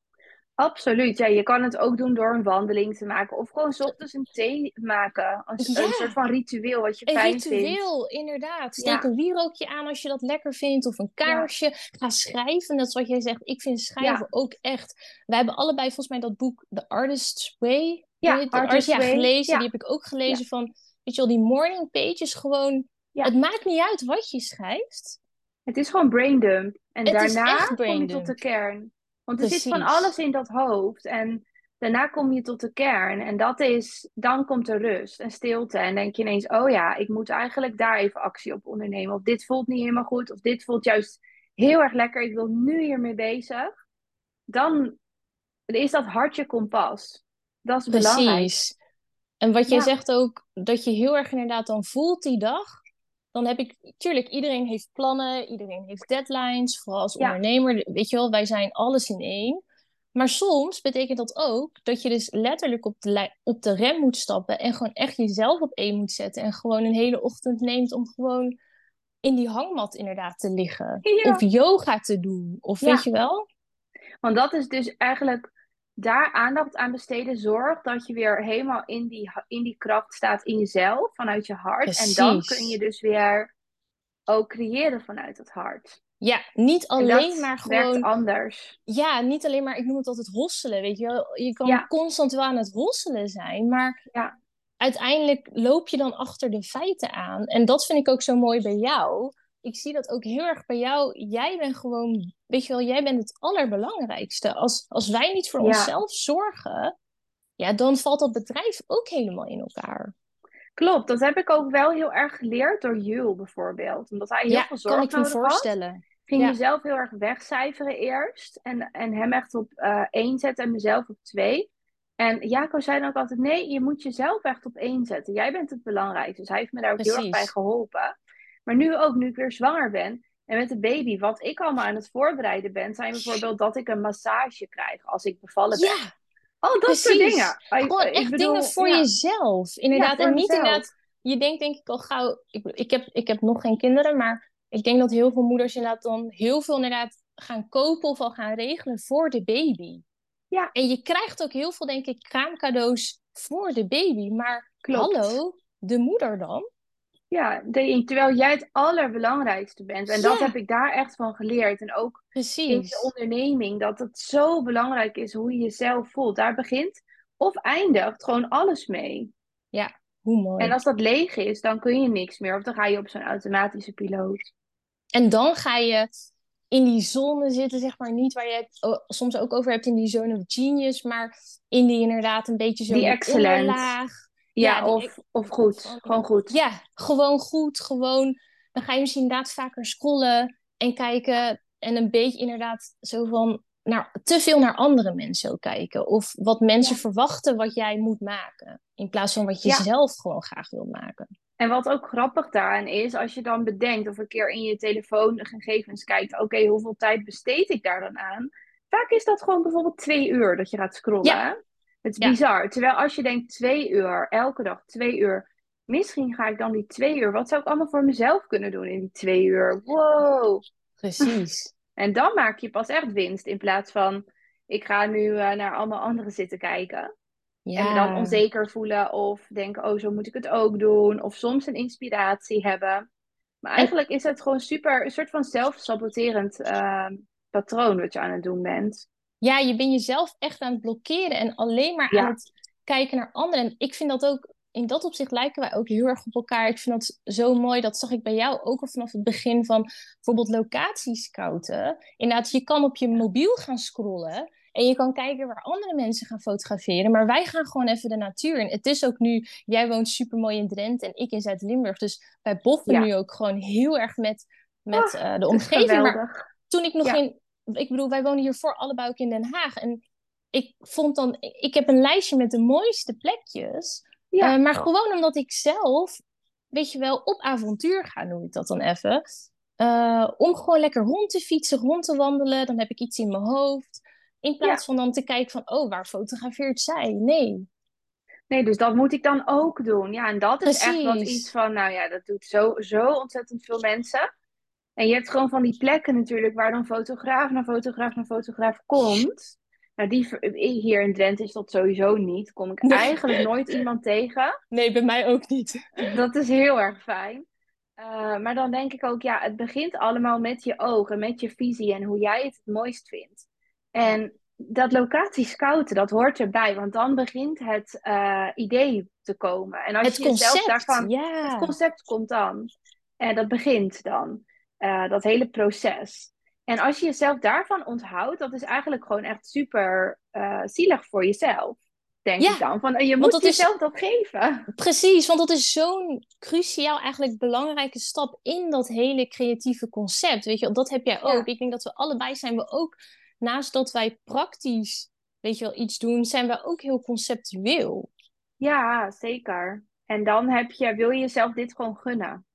Absoluut. Ja, je kan het ook doen door een wandeling te maken. Of gewoon 's ochtends een thee maken. Als Ja. een soort van ritueel wat je Een fijn vindt. ritueel, inderdaad. Steek Ja. een wierookje aan als je dat lekker vindt. Of een kaarsje. Ga schrijven. Dat is wat jij zegt. Ik vind schrijven ook echt... Wij hebben allebei volgens mij dat boek The Artist's Way. Ja? Artist's Way. gelezen. Die heb ik ook gelezen van... Weet je wel, die morning pages gewoon... Het maakt niet uit wat je schrijft. Het is gewoon braindump. En Het is daarna kom je tot de kern. Want er zit van alles in dat hoofd. En daarna kom je tot de kern. En dat is, dan komt er rust en stilte. En denk je ineens, oh ja, ik moet eigenlijk daar even actie op ondernemen. Of dit voelt niet helemaal goed. Of dit voelt juist heel erg lekker. Ik wil nu hiermee bezig. Dan is dat hartje kompas. Dat is belangrijk. Precies. En wat jij Ja. zegt ook, dat je heel erg inderdaad dan voelt die dag. Dan heb ik, tuurlijk, iedereen heeft plannen, iedereen heeft deadlines, vooral als Ja. ondernemer. Weet je wel, wij zijn alles in één. Maar soms betekent dat ook dat je dus letterlijk op de, op de rem moet stappen en gewoon echt jezelf op één moet zetten. En gewoon een hele ochtend neemt om gewoon in die hangmat inderdaad te liggen. Ja. Of yoga te doen. Of Ja. weet je wel? Want dat is dus eigenlijk daar aandacht aan besteden. Zorg dat je weer helemaal in die, in die kracht staat in jezelf, vanuit je hart. En dan kun je dus weer ook creëren vanuit het hart. Ja, niet En alleen maar werkt gewoon... anders. Ja, niet alleen maar, ik noem het altijd hosselen, weet je wel. Je kan Ja. constant wel aan het hosselen zijn, maar Ja. uiteindelijk loop je dan achter de feiten aan. En dat vind ik ook zo mooi bij jou. Ik zie dat ook heel erg bij jou. Jij bent gewoon, weet je wel, jij bent het allerbelangrijkste. Als, als wij niet voor Ja. onszelf zorgen, ja, dan valt dat bedrijf ook helemaal in elkaar. Klopt, dat heb ik ook wel heel erg geleerd door Jules bijvoorbeeld. Omdat hij heel Ja, veel zorg kan ik me had. voorstellen. ging Ja. mezelf heel erg wegcijferen eerst. En, en hem echt op eh, één zetten en mezelf op twee. En Jaco zei dan ook altijd, nee, je moet jezelf echt op één zetten. Jij bent het belangrijkste. Dus hij heeft me daar ook heel erg bij geholpen. Maar nu ook, nu ik weer zwanger ben en met de baby, wat ik allemaal aan het voorbereiden ben, zijn bijvoorbeeld dat ik een massage krijg als ik bevallen ben. Ja, Al dat soort precies. dingen. I- Gewoon ik echt bedoel, dingen voor ja. jezelf. Inderdaad. voor en niet mezelf. inderdaad. Je denkt denk ik al gauw. Ik, ik, heb, ik heb nog geen kinderen, maar ik denk dat heel veel moeders inderdaad dan heel veel inderdaad gaan kopen of al gaan regelen voor de baby. Ja. En je krijgt ook heel veel, denk ik, kraamcadeaus voor de baby. Maar Klopt. hallo, de moeder dan? Ja, terwijl jij het allerbelangrijkste bent. En dat Ja. heb ik daar echt van geleerd. En ook in Precies. je onderneming, dat het zo belangrijk is hoe je jezelf voelt. Daar begint of eindigt gewoon alles mee. Hoe mooi. En als dat leeg is, dan kun je niks meer. Of dan ga je op zo'n automatische piloot. En dan ga je in die zone zitten, zeg maar, niet waar je het o- soms ook over hebt in die zone of genius, maar in die inderdaad een beetje zo Die excellent. onderlaag. Ja, of, of goed. van- Gewoon goed. Ja, gewoon goed, gewoon. Dan ga je misschien inderdaad vaker scrollen en kijken en een beetje inderdaad zo van naar, te veel naar andere mensen ook kijken. Of wat mensen Ja. verwachten wat jij moet maken, in plaats van wat je Ja. zelf gewoon graag wil maken. En wat ook grappig daaraan is, als je dan bedenkt of een keer in je telefoon de gegevens kijkt, oké, hoeveel tijd besteed ik daar dan aan? Vaak is dat gewoon bijvoorbeeld twee uur dat je gaat scrollen. Ja. Het is Ja. bizar. Terwijl als je denkt twee uur, elke dag twee uur, misschien ga ik dan die twee uur, wat zou ik allemaal voor mezelf kunnen doen in die twee uur? Wow. Precies. En dan maak je pas echt winst in plaats van, ik ga nu eh, naar allemaal anderen zitten kijken. En me dan onzeker voelen of denken, oh, zo moet ik het ook doen. Of soms een inspiratie hebben. Maar eigenlijk is het gewoon super, een soort van zelfsaboterend ehm, patroon wat je aan het doen bent. Ja, je bent jezelf echt aan het blokkeren en alleen maar Ja. aan het kijken naar anderen. En ik vind dat ook, in dat opzicht lijken wij ook heel erg op elkaar. Ik vind dat zo mooi, dat zag ik bij jou ook al vanaf het begin van bijvoorbeeld locatiescouten. Inderdaad, je kan op je mobiel gaan scrollen en je kan kijken waar andere mensen gaan fotograferen. Maar wij gaan gewoon even de natuur in. Het is ook nu, jij woont super mooi in Drenthe en ik in Zuid-Limburg. Dus wij boffen Ja. nu ook gewoon heel erg met, met eh, de omgeving. Maar toen ik nog Ja. in. Ik bedoel, wij wonen hiervoor allebei ook in Den Haag. En ik vond dan. Ik heb een lijstje met de mooiste plekjes. Ja. Eh, maar gewoon omdat ik zelf, weet je wel, op avontuur ga, noem ik dat dan even. Eh, om gewoon lekker rond te fietsen, rond te wandelen. Dan heb ik iets in mijn hoofd. In plaats van dan te kijken van, oh, waar fotografeert zij? Nee. Nee, dus dat moet ik dan ook doen. Ja, en dat is echt wat iets van, nou ja, dat doet zo, zo ontzettend veel mensen. En je hebt gewoon van die plekken natuurlijk waar dan fotograaf na fotograaf na fotograaf komt. Nou, die, hier in Drenthe is dat sowieso niet. Kom ik Nee. eigenlijk nooit iemand tegen. Nee, bij mij ook niet. Dat is heel erg fijn. Eh, maar dan denk ik ook, ja, het begint allemaal met je ogen, met je visie en hoe jij het het mooist vindt. En dat locatie scouten, dat hoort erbij, want dan begint het eh, idee te komen. En als Het je jezelf concept, daarvan, ja. het concept komt dan. En dat begint dan, eh, dat hele proces. En als je jezelf daarvan onthoudt, dat is eigenlijk gewoon echt super eh, zielig voor jezelf, denk Ja, ik dan. Van, eh, je moet dat is- jezelf dat geven. Precies, want dat is zo'n cruciaal, eigenlijk belangrijke stap in dat hele creatieve concept. Weet je, dat heb jij ook. Ik denk dat we allebei zijn we ook, naast dat wij praktisch, weet je wel, iets doen, zijn we ook heel conceptueel. Ja, zeker. En dan heb je, wil je jezelf dit gewoon gunnen.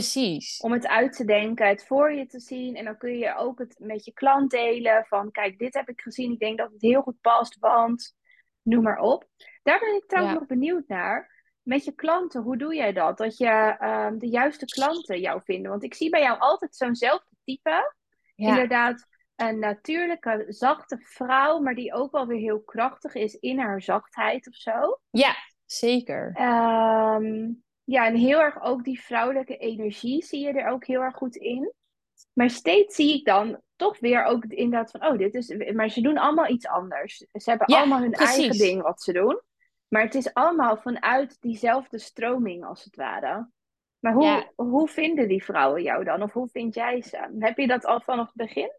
Precies. Om het uit te denken, het voor je te zien. En dan kun je ook het met je klant delen. Van kijk, dit heb ik gezien. Ik denk dat het heel goed past, want noem maar op. Daar ben ik trouwens Ja. nog benieuwd naar. met je klanten, hoe doe jij dat? Dat je ehm, de juiste klanten jou vinden. Want ik zie bij jou altijd zo'nzelfde type. Ja, Inderdaad, een natuurlijke, zachte vrouw, maar die ook wel weer heel krachtig is in haar zachtheid of zo. ja, zeker. Ehm, ja, en heel erg ook die vrouwelijke energie zie je er ook heel erg goed in. Maar steeds zie ik dan toch weer ook inderdaad van, oh, dit is. Maar ze doen allemaal iets anders. Ze hebben Ja, allemaal hun eigen ding wat ze doen. Maar het is allemaal vanuit diezelfde stroming, als het ware. Maar hoe, Ja, hoe vinden die vrouwen jou dan? Of hoe vind jij ze? Heb je dat al vanaf het begin?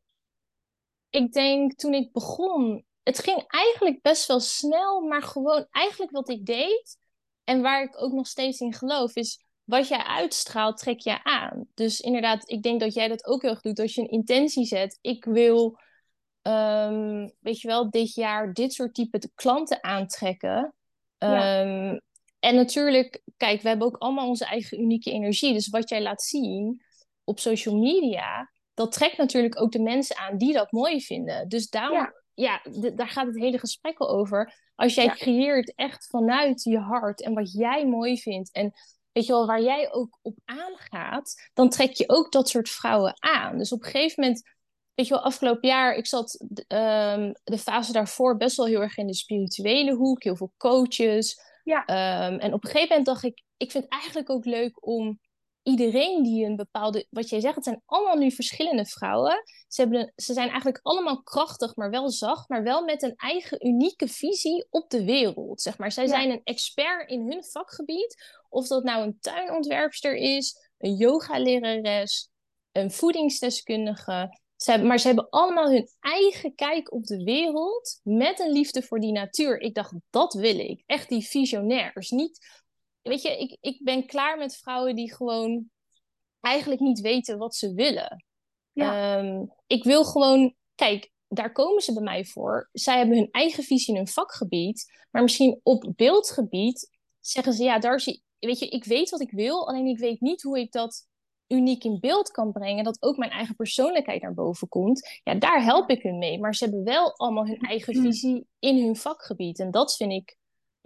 ik denk toen ik begon, het ging eigenlijk best wel snel, maar gewoon eigenlijk wat ik deed en waar ik ook nog steeds in geloof, is wat jij uitstraalt, trek je aan. Dus inderdaad, ik denk dat jij dat ook heel erg doet. Als je een intentie zet, ik wil, ehm, weet je wel, dit jaar dit soort type klanten aantrekken. Ja, Ehm, en natuurlijk, kijk, we hebben ook allemaal onze eigen unieke energie. Dus wat jij laat zien op social media, dat trekt natuurlijk ook de mensen aan die dat mooi vinden. Dus daarom, ja, ja, daar gaat het hele gesprek al over. Als jij ja, creëert echt vanuit je hart en wat jij mooi vindt en weet je wel, waar jij ook op aangaat, dan trek je ook dat soort vrouwen aan. Dus op een gegeven moment, weet je wel, afgelopen jaar, ik zat ehm, de fase daarvoor best wel heel erg in de spirituele hoek, heel veel coaches. ja, Ehm, en op een gegeven moment dacht ik, ik vind het eigenlijk ook leuk om iedereen die een bepaalde, wat jij zegt, het zijn allemaal nu verschillende vrouwen. Ze, hebben ze zijn eigenlijk allemaal krachtig, maar wel zacht, maar wel met een eigen unieke visie op de wereld. Zeg maar. Zij ja, zijn een expert in hun vakgebied. Of dat nou een tuinontwerpster is, een yogalerares, een voedingsdeskundige. Ze hebben, maar ze hebben allemaal hun eigen kijk op de wereld met een liefde voor die natuur. Ik dacht, dat wil ik. Echt die visionairs. Niet, weet je, ik, ik ben klaar met vrouwen die gewoon eigenlijk niet weten wat ze willen. ja, Ehm, ik wil gewoon, kijk, daar komen ze bij mij voor. Zij hebben hun eigen visie in hun vakgebied, maar misschien op beeldgebied zeggen ze, ja, Darcy, weet je, ik weet wat ik wil, alleen ik weet niet hoe ik dat uniek in beeld kan brengen, dat ook mijn eigen persoonlijkheid naar boven komt. Ja, daar help ik hun mee, maar ze hebben wel allemaal hun eigen visie in hun vakgebied. En dat vind ik,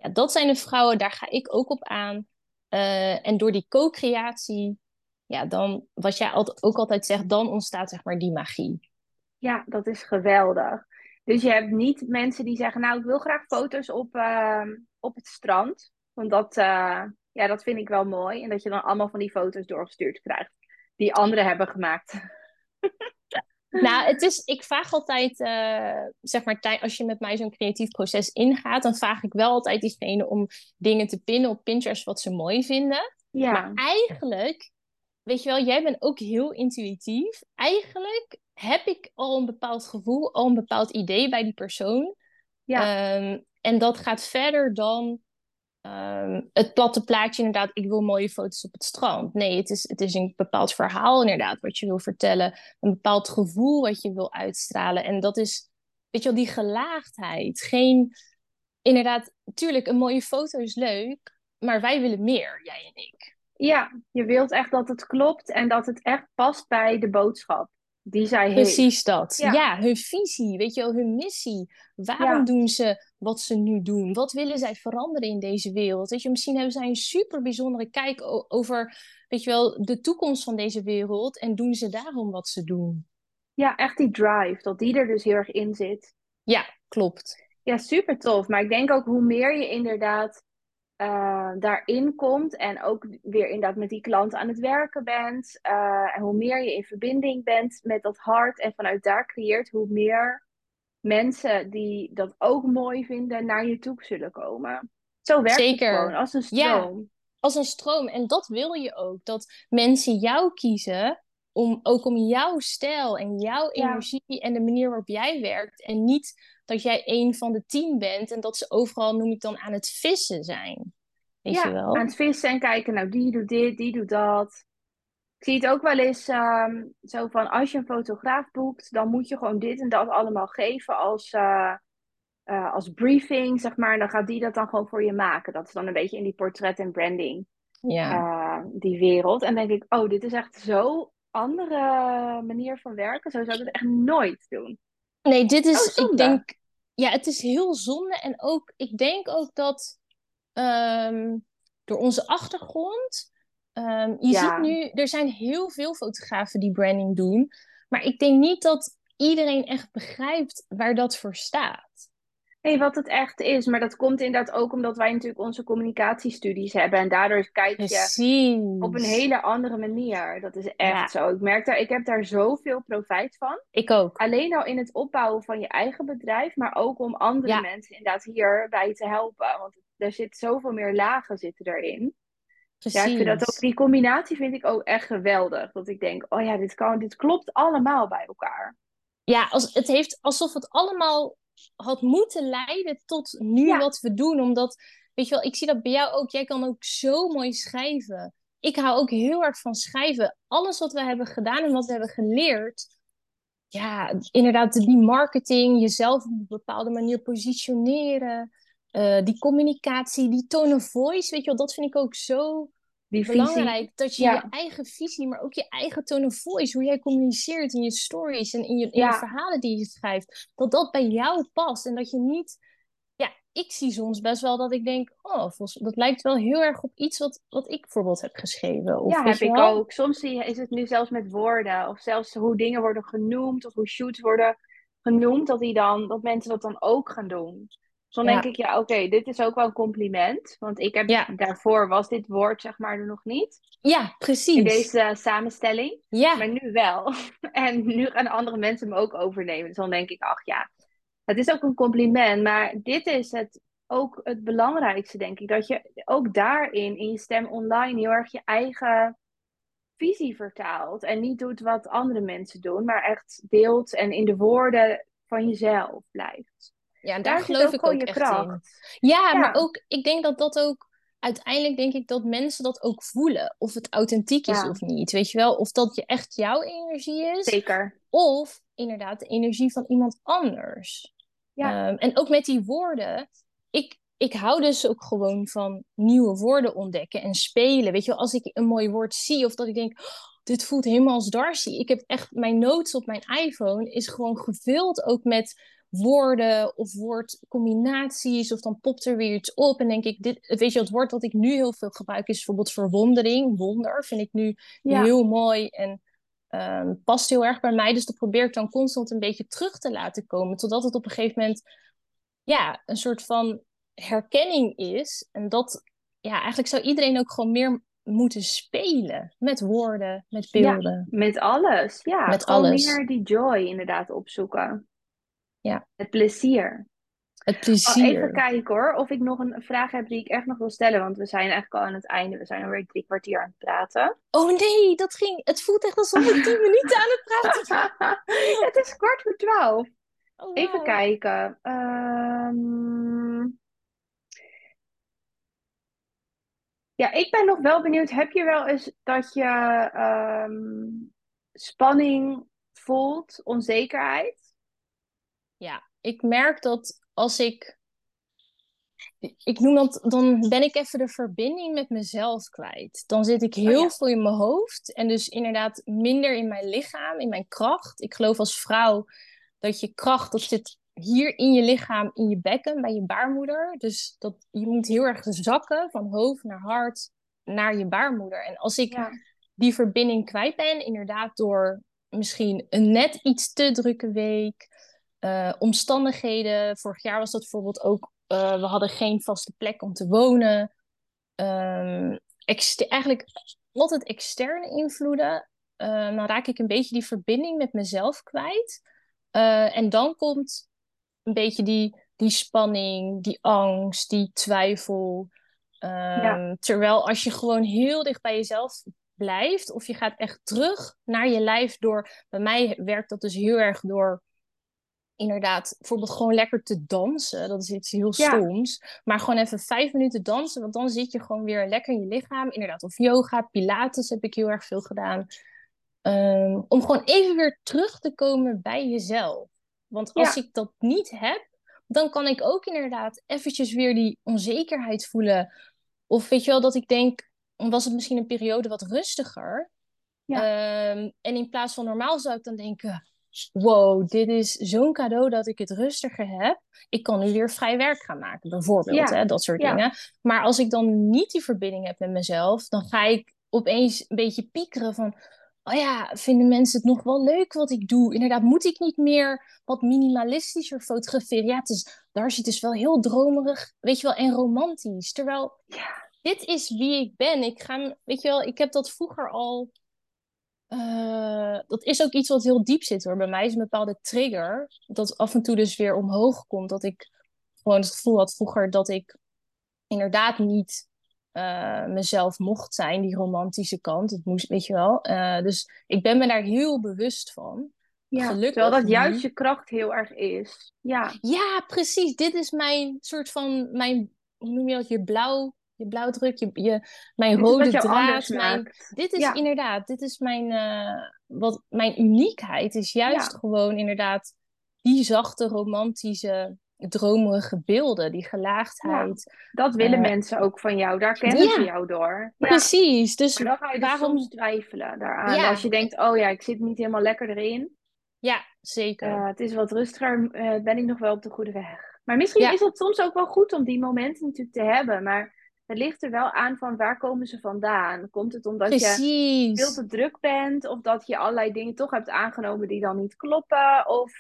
ja, dat zijn de vrouwen, daar ga ik ook op aan. Eh, en door die co-creatie ja, dan, wat jij ook altijd zegt, dan ontstaat zeg maar die magie. ja, dat is geweldig. Dus je hebt niet mensen die zeggen, nou, ik wil graag foto's op, ehm, op het strand. Want dat, eh, ja, dat vind ik wel mooi. En dat je dan allemaal van die foto's doorgestuurd krijgt. Die anderen hebben gemaakt. Nou, het is, ik vraag altijd, eh, zeg maar, als je met mij zo'n creatief proces ingaat, dan vraag ik wel altijd diegene om dingen te pinnen op Pinterest wat ze mooi vinden. Maar Ja, eigenlijk, weet je wel, jij bent ook heel intuïtief. Eigenlijk heb ik al een bepaald gevoel, al een bepaald idee bij die persoon. ja, Ehm, en dat gaat verder dan ehm, het platte plaatje, inderdaad, ik wil mooie foto's op het strand. Nee, het is, het is een bepaald verhaal, inderdaad, wat je wil vertellen. Een bepaald gevoel wat je wil uitstralen. En dat is, weet je wel, die gelaagdheid. Geen, inderdaad, tuurlijk, een mooie foto is leuk, maar wij willen meer, jij en ik. ja. Je wilt echt dat het klopt en dat het echt past bij de boodschap die zij heeft. Precies dat. Ja, Ja, hun visie, weet je wel, hun missie. Waarom ja, doen ze wat ze nu doen? Wat willen zij veranderen in deze wereld? Weet je, misschien hebben zij een super bijzondere kijk over, weet je wel, de toekomst van deze wereld en doen ze daarom wat ze doen. ja, echt die drive, dat die er dus heel erg in zit. Ja, klopt. Ja, super tof. Maar ik denk ook hoe meer je inderdaad eh, daarin komt en ook weer inderdaad met die klant aan het werken bent. eh, en hoe meer je in verbinding bent met dat hart en vanuit daar creëert, hoe meer mensen die dat ook mooi vinden naar je toe zullen komen. Zo werkt het gewoon, als een Ja, stroom. als een stroom. En dat wil je ook. Dat mensen jou kiezen, om, ook om jouw stijl en jouw Ja, energie en de manier waarop jij werkt. En niet dat jij een van de tien bent en dat ze overal, noem ik dan, aan het vissen zijn. Weet je ja, aan wel? het vissen en kijken, nou die doet dit, die doet dat. Ik zie het ook wel eens ehm, zo van als je een fotograaf boekt, dan moet je gewoon dit en dat allemaal geven als, eh, eh, als briefing, zeg maar. En dan gaat die dat dan gewoon voor je maken. Dat is dan een beetje in die portret en branding, Ja. eh, die wereld. En dan denk ik, oh, dit is echt zo andere manier van werken. Zo zou ik het echt nooit doen. Nee, dit Oh, is, ik zonde. denk, ja, het is heel zonde. En ook, ik denk ook dat, ehm, door onze achtergrond. Ehm, je Ja. ziet nu, er zijn heel veel fotografen die branding doen. Maar ik denk niet dat iedereen echt begrijpt waar dat voor staat. Nee, wat het echt is. Maar dat komt inderdaad ook omdat wij natuurlijk onze communicatiestudies hebben. En daardoor kijk je Precies. op een hele andere manier. Dat is echt Ja. zo. Ik merk daar, ik heb daar zoveel profijt van. Ik ook. Alleen al in het opbouwen van je eigen bedrijf, maar ook om andere Ja. mensen inderdaad hierbij te helpen. Want er zit zoveel meer lagen zitten erin. Precies. Ja, ik vind dat ook, die combinatie vind ik ook echt geweldig. Dat ik denk, oh ja, dit, kan, dit klopt allemaal bij elkaar. Ja, als, het heeft alsof het allemaal had moeten leiden tot nu Ja. wat we doen. Omdat, weet je wel, ik zie dat bij jou ook. Jij kan ook zo mooi schrijven. Ik hou ook heel erg van schrijven. Alles wat we hebben gedaan en wat we hebben geleerd. Ja, inderdaad, die marketing, jezelf op een bepaalde manier positioneren. Eh, die communicatie, die tone of voice, weet je wel, dat vind ik ook zo Die visie. belangrijk. Dat je Ja. je eigen visie, maar ook je eigen tone of voice, hoe jij communiceert in je stories en in je, in Ja. je verhalen die je schrijft, dat dat bij jou past. En dat je niet, ja, ik zie soms best wel dat ik denk, oh, volgens, dat lijkt wel heel erg op iets wat, wat ik bijvoorbeeld heb geschreven. Of, Ja, heb ik wel? ook. Soms zie je- is het nu zelfs met woorden. Of zelfs hoe dingen worden genoemd. Of hoe shoots worden genoemd. Dat, die dan, dat mensen dat dan ook gaan doen. Dus dan Ja. denk ik, ja, oké, dit is ook wel een compliment. Want ik heb Ja. daarvoor was dit woord zeg maar er nog niet. Ja, In precies. deze eh, samenstelling. Ja, Maar nu wel. En nu gaan andere mensen hem ook overnemen. Dus dan denk ik, ach ja, het is ook een compliment. Maar dit is het, ook het belangrijkste, denk ik. Dat je ook daarin, in je stem online, heel erg je eigen visie vertaalt. En niet doet wat andere mensen doen, maar echt deelt en in de woorden van jezelf blijft. Ja en Daar, geloof ik ook echt kracht. in. Ja, Ja. maar ook, ik denk dat dat ook, uiteindelijk denk ik dat mensen dat ook voelen. Of het authentiek is Ja. of niet, weet je wel? Of dat je echt jouw energie is. Zeker. Of inderdaad de energie van iemand anders. Ja. Ehm, en ook met die woorden. Ik, ik hou dus ook gewoon van nieuwe woorden ontdekken en spelen. Weet je wel, als ik een mooi woord zie of dat ik denk... "Oh, dit voelt helemaal als Darcy. Ik heb echt... Mijn notes op mijn iPhone is gewoon gevuld ook met woorden of woordcombinaties. Of dan popt er weer iets op en denk ik... Dit, weet je, het woord dat ik nu heel veel gebruik is bijvoorbeeld verwondering. Wonder vind ik nu Ja. heel mooi en ehm, past heel erg bij mij. Dus dat probeer ik dan constant een beetje terug te laten komen. Totdat het op een gegeven moment ja, een soort van herkenning is. En dat, ja, eigenlijk zou iedereen ook gewoon meer moeten spelen met woorden, met Ja. beelden. Met alles. Ja, Met alles. meer die joy inderdaad opzoeken. Ja. Het plezier. Het Oh, plezier. even kijken hoor, of ik nog een vraag heb die ik echt nog wil stellen. Want we zijn eigenlijk al aan het einde. We zijn alweer drie kwartier aan het praten. Oh nee, dat ging. Het voelt echt alsof ik tien minuten aan het praten het is kwart voor twaalf. Oh, Even wauw. kijken. Ehm, Ja, ik ben nog wel benieuwd. Heb je wel eens dat je ehm, spanning voelt, onzekerheid? Ja, ik merk dat als ik. Ik noem dat, dan ben ik even de verbinding met mezelf kwijt. Dan zit ik heel Oh ja. veel in mijn hoofd en dus inderdaad minder in mijn lichaam, in mijn kracht. Ik geloof als vrouw dat je kracht, dat zit hier in je lichaam, in je bekken, bij je baarmoeder. Dus dat, je moet heel erg zakken van hoofd naar hart naar je baarmoeder. En als ik Ja. die verbinding kwijt ben, inderdaad door misschien een net iets te drukke week, eh, omstandigheden. Vorig jaar was dat bijvoorbeeld ook, eh, we hadden geen vaste plek om te wonen. Exte- eigenlijk altijd externe invloeden. Eh, dan raak ik een beetje die verbinding met mezelf kwijt. En dan komt een beetje die, die spanning, die angst, die twijfel. Ehm, Ja. Terwijl als je gewoon heel dicht bij jezelf blijft, of je gaat echt terug naar je lijf door. Bij mij werkt dat dus heel erg door inderdaad, bijvoorbeeld gewoon lekker te dansen. Dat is iets heel Ja. stoms. Maar gewoon even vijf minuten dansen, want dan zit je gewoon weer lekker in je lichaam. Inderdaad, of yoga, pilates heb ik heel erg veel gedaan. Ehm, om gewoon even weer terug te komen bij jezelf. Want als Ja. ik dat niet heb, dan kan ik ook inderdaad eventjes weer die onzekerheid voelen. Of weet je wel, dat ik denk, was het misschien een periode wat rustiger. Ja. Ehm, en in plaats van normaal zou ik dan denken, wow, dit is zo'n cadeau dat ik het rustiger heb. Ik kan nu weer vrij werk gaan maken, bijvoorbeeld, Ja. hè, dat soort Ja. dingen. Maar als ik dan niet die verbinding heb met mezelf, dan ga ik opeens een beetje piekeren van, oh ja, vinden mensen het nog wel leuk wat ik doe? Inderdaad, moet ik niet meer wat minimalistischer fotograferen? Ja, het is, daar zit dus wel heel dromerig, weet je wel, en romantisch. Terwijl, dit is wie ik ben. Ik ga, weet je wel, ik heb dat vroeger al eh, dat is ook iets wat heel diep zit hoor. Bij mij is een bepaalde trigger dat af en toe dus weer omhoog komt. Dat ik gewoon het gevoel had vroeger dat ik inderdaad niet eh, mezelf mocht zijn, die romantische kant. Het moest, weet je wel. Eh, dus ik ben me daar heel bewust van. Ja. Gelukkig Terwijl dat juist je kracht heel erg is. Ja. Ja, precies. Dit is mijn soort van, mijn, hoe noem je dat? Je blauw, je blauwdruk, je, je, mijn rode draad. Mijn, dit is Ja. inderdaad, dit is mijn, eh, wat, mijn uniekheid. Is juist Ja. gewoon inderdaad die zachte, romantische, dromerige beelden, die gelaagdheid. Dat willen Eh, mensen ook van jou. Daar kennen ze jou door. Precies. Dus dan ga je dus waarom? soms twijfelen daaraan. Als je denkt, oh ja, ik zit niet helemaal lekker erin. Ja, zeker. Eh, het is wat rustiger. ben ik nog wel op de goede weg? Maar misschien is het soms ook wel goed om die momenten natuurlijk te hebben. Maar het ligt er wel aan van waar komen ze vandaan? Komt het omdat je veel te druk bent? Of dat je allerlei dingen toch hebt aangenomen die dan niet kloppen? Of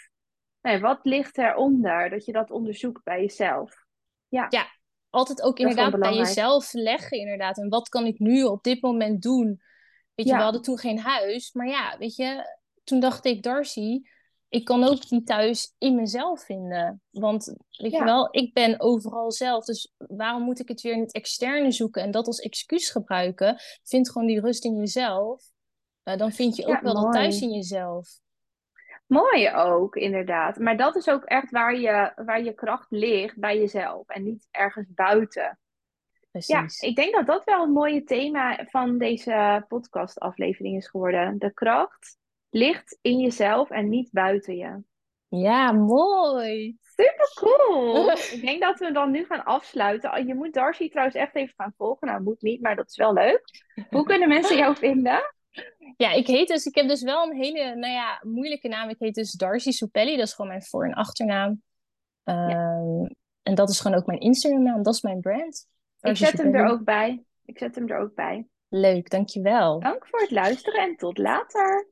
nee, wat ligt eronder? Dat je dat onderzoekt bij jezelf. altijd ook Dat is wel inderdaad bij jezelf leggen, inderdaad. En wat kan ik nu op dit moment doen? Weet je, Ja. we hadden toen geen huis. Maar ja, weet je, toen dacht ik, Darcy, ik kan ook die thuis in mezelf vinden. Want, weet Ja. je wel, ik ben overal zelf. Dus waarom moet ik het weer in het externe zoeken en dat als excuus gebruiken? Vind gewoon die rust in jezelf. Eh, dan vind je ook Ja, wel dat thuis in jezelf. Mooi ook, inderdaad. Maar dat is ook echt waar je, waar je kracht ligt, bij jezelf. En niet ergens buiten. Ja, ik denk dat dat wel een mooie thema van deze podcastaflevering is geworden. De kracht ligt in jezelf en niet buiten je. Ja, mooi. Super cool! ik denk dat we dan nu gaan afsluiten. Oh, Je moet Darcy trouwens echt even gaan volgen. Nou, moet niet, maar dat is wel leuk. Hoe kunnen mensen jou vinden? Ja, ik heet dus, ik heb dus wel een hele, nou ja, moeilijke naam. Ik heet dus Darcy Soupelli, dat is gewoon mijn voor- en achternaam. Ehm, En dat is gewoon ook mijn Instagram naam, dat is mijn brand. Ik zet hem er ook bij. Ik zet hem er ook bij. Leuk, dankjewel. Dank voor het luisteren en tot later.